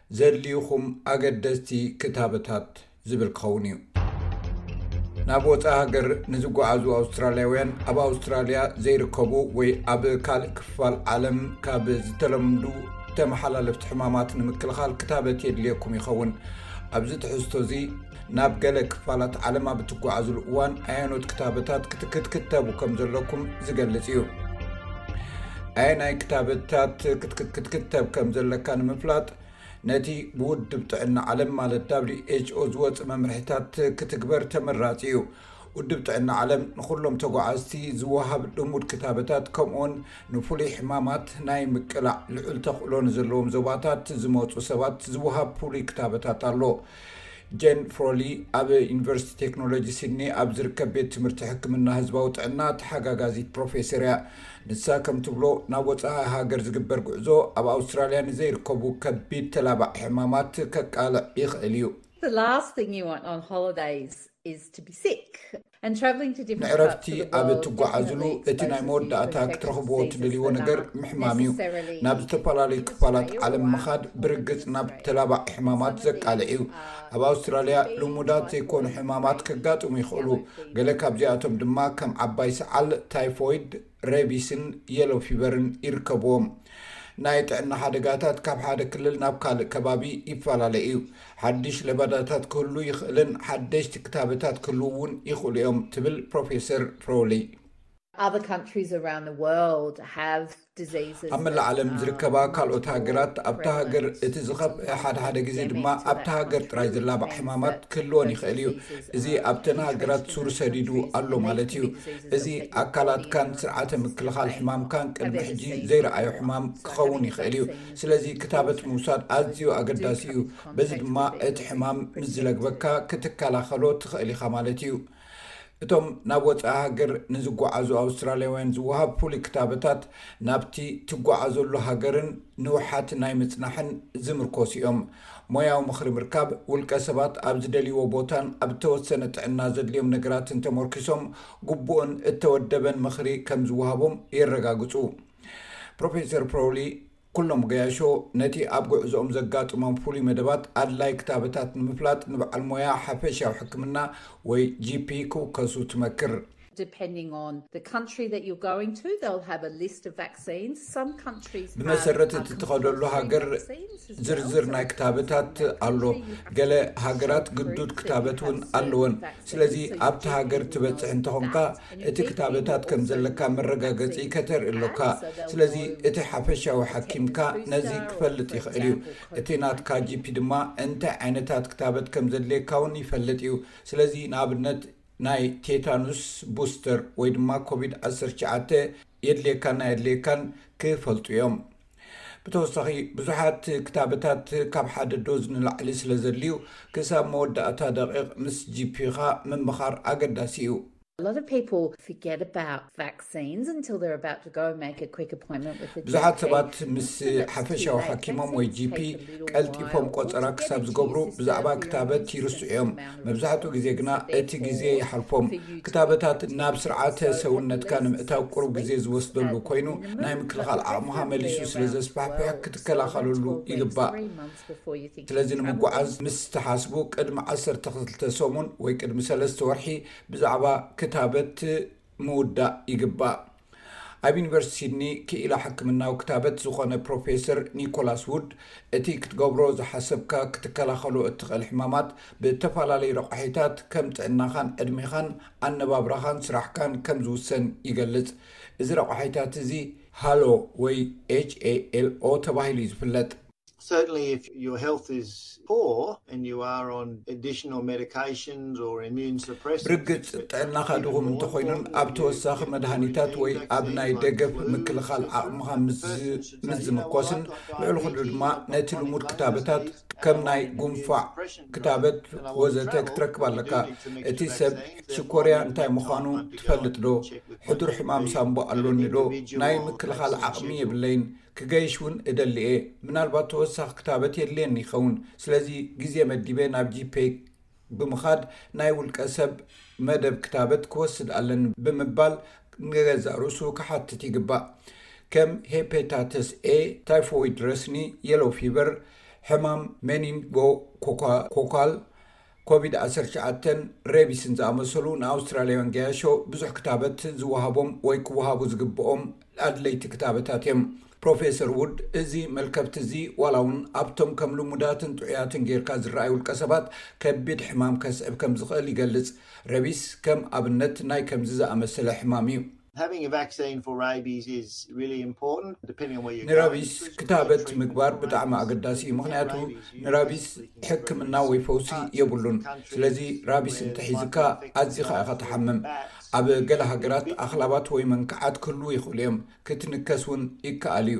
[SPEAKER 1] ዘድልዩኹም ኣገደስቲ ክታበታት ዝብል ክኸውን እዩ። ናብ ወጻኢ ሃገር ንዝጓዓዙ ኣውስትራልያውያን ኣብ ኣውስትራልያ ዘይርከቡ ወይ ኣብ ካልእ ክፋል ዓለም ካብ ዝተለምዱ ተመሓላለፍቲ ሕማማት ንምክልኻል ክታበት የድልየኩም ይኸውን። ኣብዚ ትሕዝቶ እዚ፣ ናብ ገለ ክፋላት ዓለም ኣብ እትጓዓዙሉ እዋን ኣየኖት ክታበታት ክትክትክተቡ ከም ዘለኩም ዝገልጽ እዩ ኣየ ናይ ክታበታት ክትክትክትክተብ ከም ዘለካ ንምፍላጥ ነቲ ብውድብ ጥዕና ዓለም ማለት ዳብሊችኦ ዝወፅእ መምርሒታት ክትግበር ተመራፂ እዩ ውድብ ጥዕና ዓለም ንኩሎም ተጓዓዝቲ ዝወሃብ ልሙድ ክታበታት ከምኡውን ንፍሉይ ሕማማት ናይ ምቅላዕ ልዑል ተኽእሎ ንዘለዎም ዞባታት ዝመፁ ሰባት ዝወሃብ ፍሉይ ክታበታት ኣሎ ጀን ፍሮሊ ኣብ ዩኒቨርሲቲ ቴክኖሎጂ ሲድኒ ኣብ ዝርከብ ቤት ትምህርቲ ሕክምና ህዝባዊ ጥዕና ተሓጋጋዚት ፕሮፌሰር እያ። ንሳ ከም ትብሎ ናብ ወጻኢ ሃገር ዝግበር ጉዕዞ ኣብ ኣውስትራልያ ንዘይርከቡ ከቢድ ተላባዒ ሕማማት ከቃልዕ ይኽእል እዩ።
[SPEAKER 5] The last thing you want on holidays is to be sick.
[SPEAKER 1] ንዕረፍቲ ኣብ እትጓዓዙሉ እቲ ናይ መወዳእታ ክትረኽብዎ እትደልይዎ ነገር ምሕማም እዩ። ናብ ዝተፈላለዩ ክፋላት ዓለም ምኻድ ብርግጽ ናብ ተላባዒ ሕማማት ዘቃልዕ እዩ። ኣብ ኣውስትራልያ ልሙዳት ዘይኮኑ ሕማማት ከጋጥሙ ይኽእሉ፣ ገለ ካብዚኣቶም ድማ ከም ዓባይ ሰዓል፣ ታይፎይድ፣ ሬቢስን የሎ ፊቨርን ይርከብዎም። ናይ ጥዕና ሓደጋታት ካብ ሓደ ክልል ናብ ካልእ ከባቢ ይፈላለ እዩ። ሓድሽ ለበዳታት ክህሉ ይኽእልን ሓደሽቲ ክታበታት ክህልው እውን ይኽእሉ እዮም ትብል ፕሮፌሰር ፍሮውሊ። ኣብ መላእ ዓለም ዝርከባ ካልኦት ሃገራት ኣብታ ሃገር እቲ ዝኸፍአ ሓደ ሓደ ግዜ ድማ ኣብታ ሃገር ጥራይ ዝላባዕ ሕማማት ክህልወን ይኽእል እዩ። እዚ ኣብተን ሃገራት ሱር ሰዲዱ ኣሎ ማለት እዩ። እዚ ኣካላትካን ስርዓተ ምክልኻል ሕማምካን ቅድሚ ሕጂ ዘይረኣዮ ሕማም ክኸውን ይኽእል እዩ። ስለዚ ክታበት ምውሳድ ኣዝዩ ኣገዳሲ እዩ፣ በዚ ድማ እቲ ሕማም ምስ ዝለግበካ ክትከላኸሎ ትኽእል ኢኻ ማለት እዩ። እቶም ናብ ወጻኢ ሃገር ንዝጓዓዙ ኣውስትራልያውያን ዝወሃብ ፍሉይ ክታበታት ናብቲ ትጓዓዘሉ ሃገርን ንውሓት ናይ ምጽናሕን ዝምርኮሱ እዮም። ሞያዊ ምኽሪ ምርካብ፣ ውልቀ ሰባት ኣብ ዝደልይዎ ቦታን ኣብ እተወሰነ ጥዕና ዘድልዮም ነገራትን ተመርኲሶም ግቡእን እተወደበን ምኽሪ ከም ዝወሃቦም የረጋግጹ። ፕሮፌሰር ፕሮውሊ፣ ኵሎም ገያሾ ነቲ ኣብ ጕዕዞኦም ዘጋጥሞም ፍሉይ መደባት ኣድላዪ ክታበታት ንምፍላጥ ንበዓል ሞያ ሓፈሻዊ ሕክምና ወይ GP ክውከሱ ትመክር። ብመሰረት እቲ ትኸደሉ ሃገር ዝርዝር ናይ ክታበታት ኣሎ ገለ ሃገራት ግዱድ ክታበት እውን ኣለወን ስለዚ ኣብቲ ሃገር ትበፅሕ እንተኾንካ እቲ ክታበታት ከም ዘለካ መረጋገፂ ከተርኢ ኣሎካ ስለዚ እቲ ሓፈሻዊ ሓኪምካ ነዚ ክፈልጥ ይኽእል እዩ እቲ ናትካ ጂፒ ድማ እንታይ ዓይነታት ክታበት ከም ዘድልየካ እውን ይፈልጥ እዩ ስለዚ ንኣብነት ናይ ቴታኑስ ቡስተር ወይ ድማ ኮቪድ ዓሰርተ ትሽዓተ የድልየካን ኣየድልየካን ክፈልጡ እዮም። ብተወሳኺ ብዙሓት ክታበታት ካብ ሓደ ዶዝ ንላዕሊ ስለዘድልዩ ክሳብ መወዳእታ ደቒቕ ምስ ጂፒኻ ምምኻር ኣገዳሲ እዩ። ብዙሓት ሰባት ምስ ሓፈሻዊ ሓኪሞም ወይ gp ቀልጢፎም ቆፀራ ክሳብ ዝገብሩ ብዛዕባ ክታበት ይርስዑ እዮም መብዛሕትኡ ግዜ ግና እቲ ግዜ ይሓልፎም ክታበታት ናብ ስርዓተ ሰውነትካ ንምእታው ቅሩብ ግዜ ዝወስደሉ ኮይኑ ናይ ምክልኻል ዓቕምኻ መሊሱ ስለዘስፋሕፍሕ ክትከላኸለሉ ይግባእ ስለዚ ንምጓዓዝ ምስ ተሓስቡ ቅድሚ ዓሰርተ ክልተ ሰሙን ወይ ቅድሚ ሰለስተ ወርሒ ብዛዕባ ክታበት ምውዳእ ይግባእ። ኣብ ዩኒቨርሲቲ ሲድኒ ክኢላ ሕክምናዊ ክታበት ዝዀነ ፕሮፌሰር ኒኮላስ ዉድ፣ እቲ ክትገብሮ ዝሓሰብካ ክትከላኸሎ እትኽእል ሕማማት ብእተፈላለዩ ረቛሒታት ከም ጥዕናኻን ዕድሜኻን ኣነባብራኻን ስራሕካን ከም ዝውሰን ይገልጽ። እዚ ረቛሒታት እዚ ሃሎ ወይ HALO ተባሂሉ እዩ ዝፍለጥ። Certainly if
[SPEAKER 6] your health is poor and you are on additional medications or immune suppressants. ብርግጽ ጥዕናኻ
[SPEAKER 1] ድኹም እንተኾይኑን ኣብ ተወሳኺ መድሃኒታት ወይ ኣብ ናይ ደገፍ ምክልኻል ዓቕምኻ ምስ ዝምኮስን ልዕሊ ኩሉ ድማ ነቲ ልሙድ ክታበታት ከም ናይ ጉንፋዕ ክታበት ወዘተ ክትረክብ ኣለካ እቲ ሰብ ሽኮርያ እንታይ ምዃኑ ትፈልጥ ዶ ሕዱር ሕማም ሳምቦ ኣሎኒ ዶ ናይ ምክልኻል ዓቕሚ የብለይን ክገይሽ ውን እደሊ እየ። ምናልባት ተወሳኺ ክታበት የድልየኒ ይኸውን። ስለዚ ግዜ መዲበ ናብ ጂፔይ ብምኻድ ናይ ውልቀ ሰብ መደብ ክታበት ክወስድ ኣለኒ ብምባል ንገዛእ ርእሱ ክሓትት ይግባእ። ከም ሄፐታተስ ኤ፣ ታይፎይድ ረስኒ፣ የሎው ፊበር፣ ሕማም ሜኒንጎኮካል፣ ኮቪድ ዓሰርተ ሸውዓተን ሬቢስን ዝኣመሰሉ ንኣውስትራልያውያን ገያሾ ብዙሕ ክታበት ዝወሃቦም ወይ ክወሃቡ ዝግብኦም ኣድለይቲ ክታበታት እዮም። ፕሮፌሰር ዉድ እዚ መልከፍቲ እዚ ዋላ እውን ኣብቶም ከም ልሙዳትን ጥዑያትን ጌርካ ዝረኣዩ ውልቀ ሰባት ከቢድ ሕማም ከስዕብ ከም ዝኽእል ይገልጽ። ረቢስ ከም ኣብነት ናይ ከምዚ ዝኣመሰለ ሕማም እዩ። ንራቢስ ክታበት ምግባር ብጣዕሚ ኣገዳሲ እዩ ምክንያቱ ንራቢስ ሕክምና ወይ ፈውሲ የብሉን ስለዚ ራቢስ እንተሒዝካ ኣዚካ ኢካ ተሓምም ኣብ ገለ ሃገራት ኣክላባት ወይ መንክዓት ክህልው ይክእሉ እዮም ክትንከስ እውን ይከኣል እዩ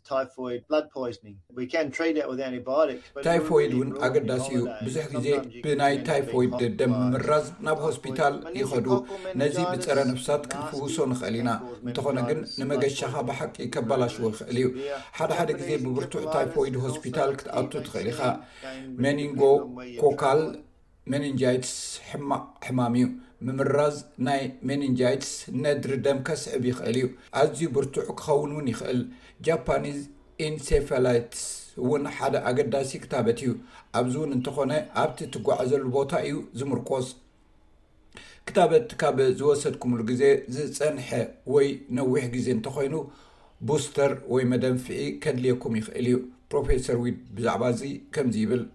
[SPEAKER 1] ታይፎይድ እውን ኣገዳሲ እዩ። ብዙሕ ግዜ ብናይ ታይፎይድ ደም ምምራዝ ናብ ሆስፒታል ይኸዱ። ነዚ ብፀረ ነፍሳት ክንፍውሶ ንኽእል ኢና፣ እንተኾነ ግን ንመገሻኻ ብሓቂ ከበላሽዎ ይኽእል እዩ። ሓድሓደ ግዜ ብብርቱዕ ታይፎይድ ሆስፒታል ክትኣቱ ትኽእል ኢኻ። ሜኒንጎኮካል። ሜኒንጃይትስ ሕማቕ ሕማም እዩ። ምምራዝ ናይ ሜኒንጃይትስ ነድሪ ደም ከስዕብ ይኽእል እዩ፣ ኣዝዩ ብርቱዕ ክኸውን እውን ይኽእል። ጃፓኒዝ ኢንሴፋላይትስ እውን ሓደ ኣገዳሲ ክታበት እዩ፣ ኣብዚ እውን እንተኾነ ኣብቲ ትጓዓዘሉ ቦታ እዩ ዝምርኮስ። ክታበት ካብ ዝወሰድኩምሉ ግዜ ዝጸንሐ ወይ ነዊሕ ግዜ እንተኾይኑ ቡስተር ወይ መደንፍዒ ከድልየኩም ይኽእል እዩ። ፕሮፌሰር ዊድ ብዛዕባ እዚ ከምዚ ይብል።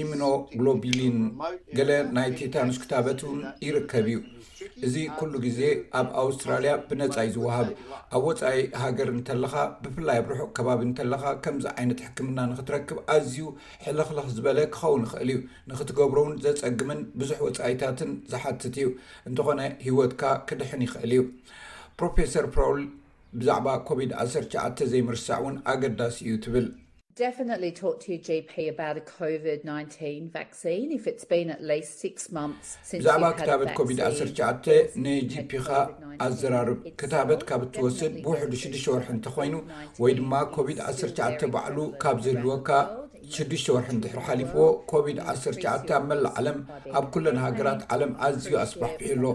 [SPEAKER 1] ኢምኖግሎቢሊን ገለ ናይ ቲታኑስ ክታበት እውን ይርከብ እዩ። እዚ ኩሉ ግዜ ኣብ ኣውስትራልያ ብነጻ እዩ ዝወሃብ። ኣብ ወጻኢ ሃገር እንተለኻ ብፍላይ ኣብ ርሑቕ ከባቢ እንተለኻ ከምዚ ዓይነት ሕክምና ንኽትረክብ ኣዝዩ ሕልኽልኽ ዝበለ ክኸውን ይኽእል እዩ። ንኽትገብሮ እውን ዘጸግምን ብዙሕ ወጻኢታትን ዝሓትት እዩ፣ እንተኾነ ህይወትካ ክድሕን ይኽእል እዩ። ፕሮፌሰር ፕሮውል ብዛዕባ ኮቪድ ዓሰርተ ትሽዓተ ዘይምርሳዕ እውን ኣገዳሲ እዩ ትብል።
[SPEAKER 5] Definitely talk to your GP about a covid 19 vaccine if it's been at least six months since you've had a vaccine.
[SPEAKER 1] ብዛዕባ ክታበት ኮቪድ ዓሰርተ ትሽዓተ ንጂፒኻ ኣዘራርብ። ክታበት ካብ እትወስድ ብውሕዱ ሽዱሽተ ወርሒ እንተኾይኑ ወይ ድማ ኮቪድ ዓሰርተ ትሽዓተ ባዕሉ ካብ ዝህልወካ ሽዱሽተ ወርሒ እንድሕር ሓሊፍዎ ኮቪድ ዓሰርተ ትሽዓተ ኣብ መላእ ዓለም ኣብ ኩለን ሃገራት ዓለም ኣዝዩ ኣስፋሕፊሑ ኣሎ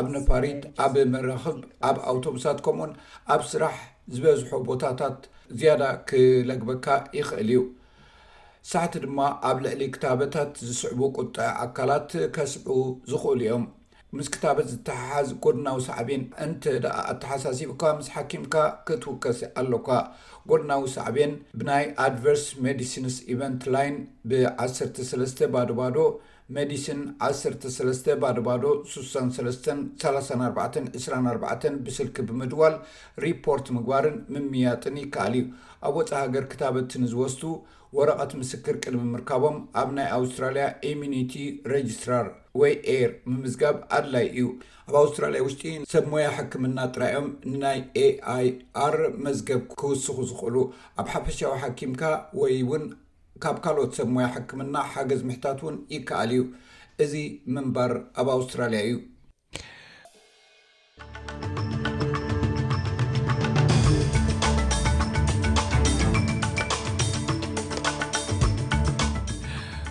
[SPEAKER 1] ኣብ ነፋሪት ኣብ መራኽብ ኣብ ኣውቶቡሳት ከምኡውን ኣብ ስራሕ ዝበዝሑ ቦታታት ዝያዳ ክለግበካ ይኽእል እዩ። ሳሕቲ ድማ ኣብ ልዕሊ ክታበታት ዝስዕቡ ቁጥዐ ኣካላት ከስዕቡ ዝኽእሉ እዮም። ምስ ክታበት ዝተሓሓዝ ጎድናዊ ሳዕቤን እንተድኣ ኣተሓሳሲብካ ምስ ሓኪምካ ክትውከስ ኣሎካ። ጎድናዊ ሳዕቤን ብናይ Adverse Medicines Event Line ብ ዓሰርተ ሰለስተ ባዶ ባዶ መዲስን ዓሰርተ ሰለስተ ባዶ ባዶ ሱሳን ሰለስተን ሰላሳን ኣርባዕተን ዕስራን ኣርባዕተን ብስልኪ ብምድዋል ሪፖርት ምግባርን ምምይያጥን ይከኣል እዩ። ኣብ ወጻኢ ሃገር ክታበት ንዝወስዱ፣ ወረቐት ምስክር ቅድሚ ምርካቦም ኣብ ናይ ኣውስትራልያ ኢሚኒቲ ረጅስትራር ወይ ኤይር ምምዝጋብ ኣድላዪ እዩ። ኣብ ኣውስትራልያ ውሽጢ ሰብ ሞያ ሕክምና ጥራይ እዮም ንናይ AIR መዝገብ ክውስኹ ዝኽእሉ። ኣብ ሓፈሻዊ ሓኪምካ ወይ'ውን። ካብ ካልኦት ሰብ ሞያ ሕክምና ሓገዝ ምሕታት እውን ይከኣል እዩ። እዚ ምንባር ኣብ ኣውስትራልያ እዩ።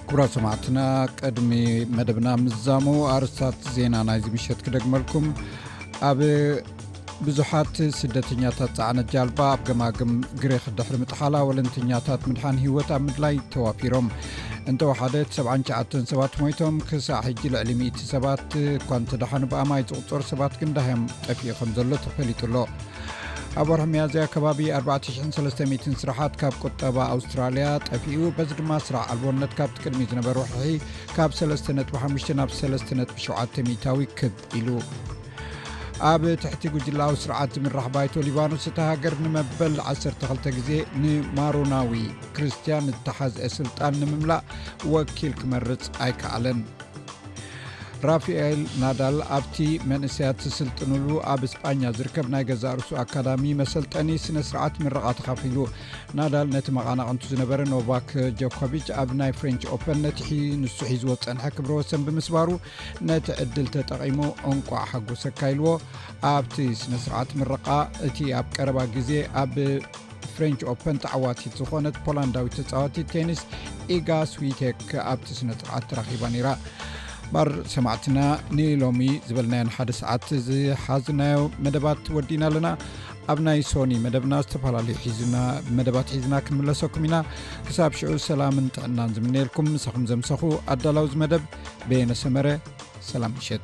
[SPEAKER 1] ኩብራ ሰማዕትና ቅድሚ መደብና ምዛሙ ኣርስታት ዜና ናይዚ ምሸት ክደግመልኩም ኣብ ብዙሓት ስደተኛታት ፃዕነት ጃልባ ኣብ ገማግም ግሬክ ድሕሪ ምጥሓላ ወለንተኛታት ምድሓን ሂወት ኣብ ምድላይ ተዋፊሮም እንተወሓደ ሰ9 ሰባት ሞይቶም ክሳዕ ሕጂ ልዕሊ 1 ሰባት እኳ ንተደሓኑ ብኣማይ ዝቕፀሩ ሰባት ግንዳህዮም ጠፍኡ ከም ዘሎ ተፈሊጡ ኣሎ ኣብ ወርሒ መያዝያ ከባቢ 4300 ስራሓት ካብ ቁጠባ ኣውስትራልያ ጠፍኡ በዚ ድማ ስራሕ ኣልቦነት ካብቲ ቅድሚ ዝነበሩ ሕሒ ካብ 3 ነ5 ናብ 3 ነ7 ሚታዊ ክብ ኢሉ ኣብ ትሕቲ ጉጅላዊ ስርዓት ዝምራሕ ባይቶ ሊባኖስ እቲ ሃገር ንመበል 12 ግዜ ንማሮናዊ ክርስትያን እተሓዝአ ስልጣን ንምምላእ ወኪል ክመርፅ ኣይከኣለን ራፍኤል ናዳል ኣብቲ መንእሰያት ዝስልጥንሉ ኣብ እስጳኛ ዝርከብ ናይ ገዛ ርሱ ኣካዳሚ መሰልጠኒ ስነ ስርዓት ምረቓ ተኻፊሉ ናዳል ነቲ መቓናቕንቱ ዝነበረ ኖቫክ ጆኮቪች ኣብ ናይ ፍሬንች ኦፐን ነቲ ንሱ ሒዝዎ ዝፀንሐ ክብረ ወሰን ብምስባሩ ነቲ ዕድል ተጠቒሙ እንቋዕ ሓጎሰካ ኢልዎ ኣብቲ ስነስርዓት ምረቓ እቲ ኣብ ቀረባ ግዜ ኣብ ፍሬንች ኦፐን ተዓዋቲት ዝኾነት ፖላንዳዊ ተፃዋቲ ቴኒስ ኢጋ ስዊቴክ ኣብቲ ስነ ስርዓት ተራኺባ ነይራ ባር ሰማዕትና ንሎሚ ዝበልናዮ ንሓደ ሰዓት ዝሓዝናዮ መደባት ወዲና ኣለና ኣብ ናይ ሶኒ መደብና ዝተፈላለዩ ሒዝና መደባት ሒዝና ክንምለሰኩም ኢና ክሳብ ሽዑ ሰላምን ጥዕናን ዝምነየልኩም ምሳኹም ዘምሰኹ ኣዳላውዝ መደብ በየነ ሰመረ ሰላም ምሸት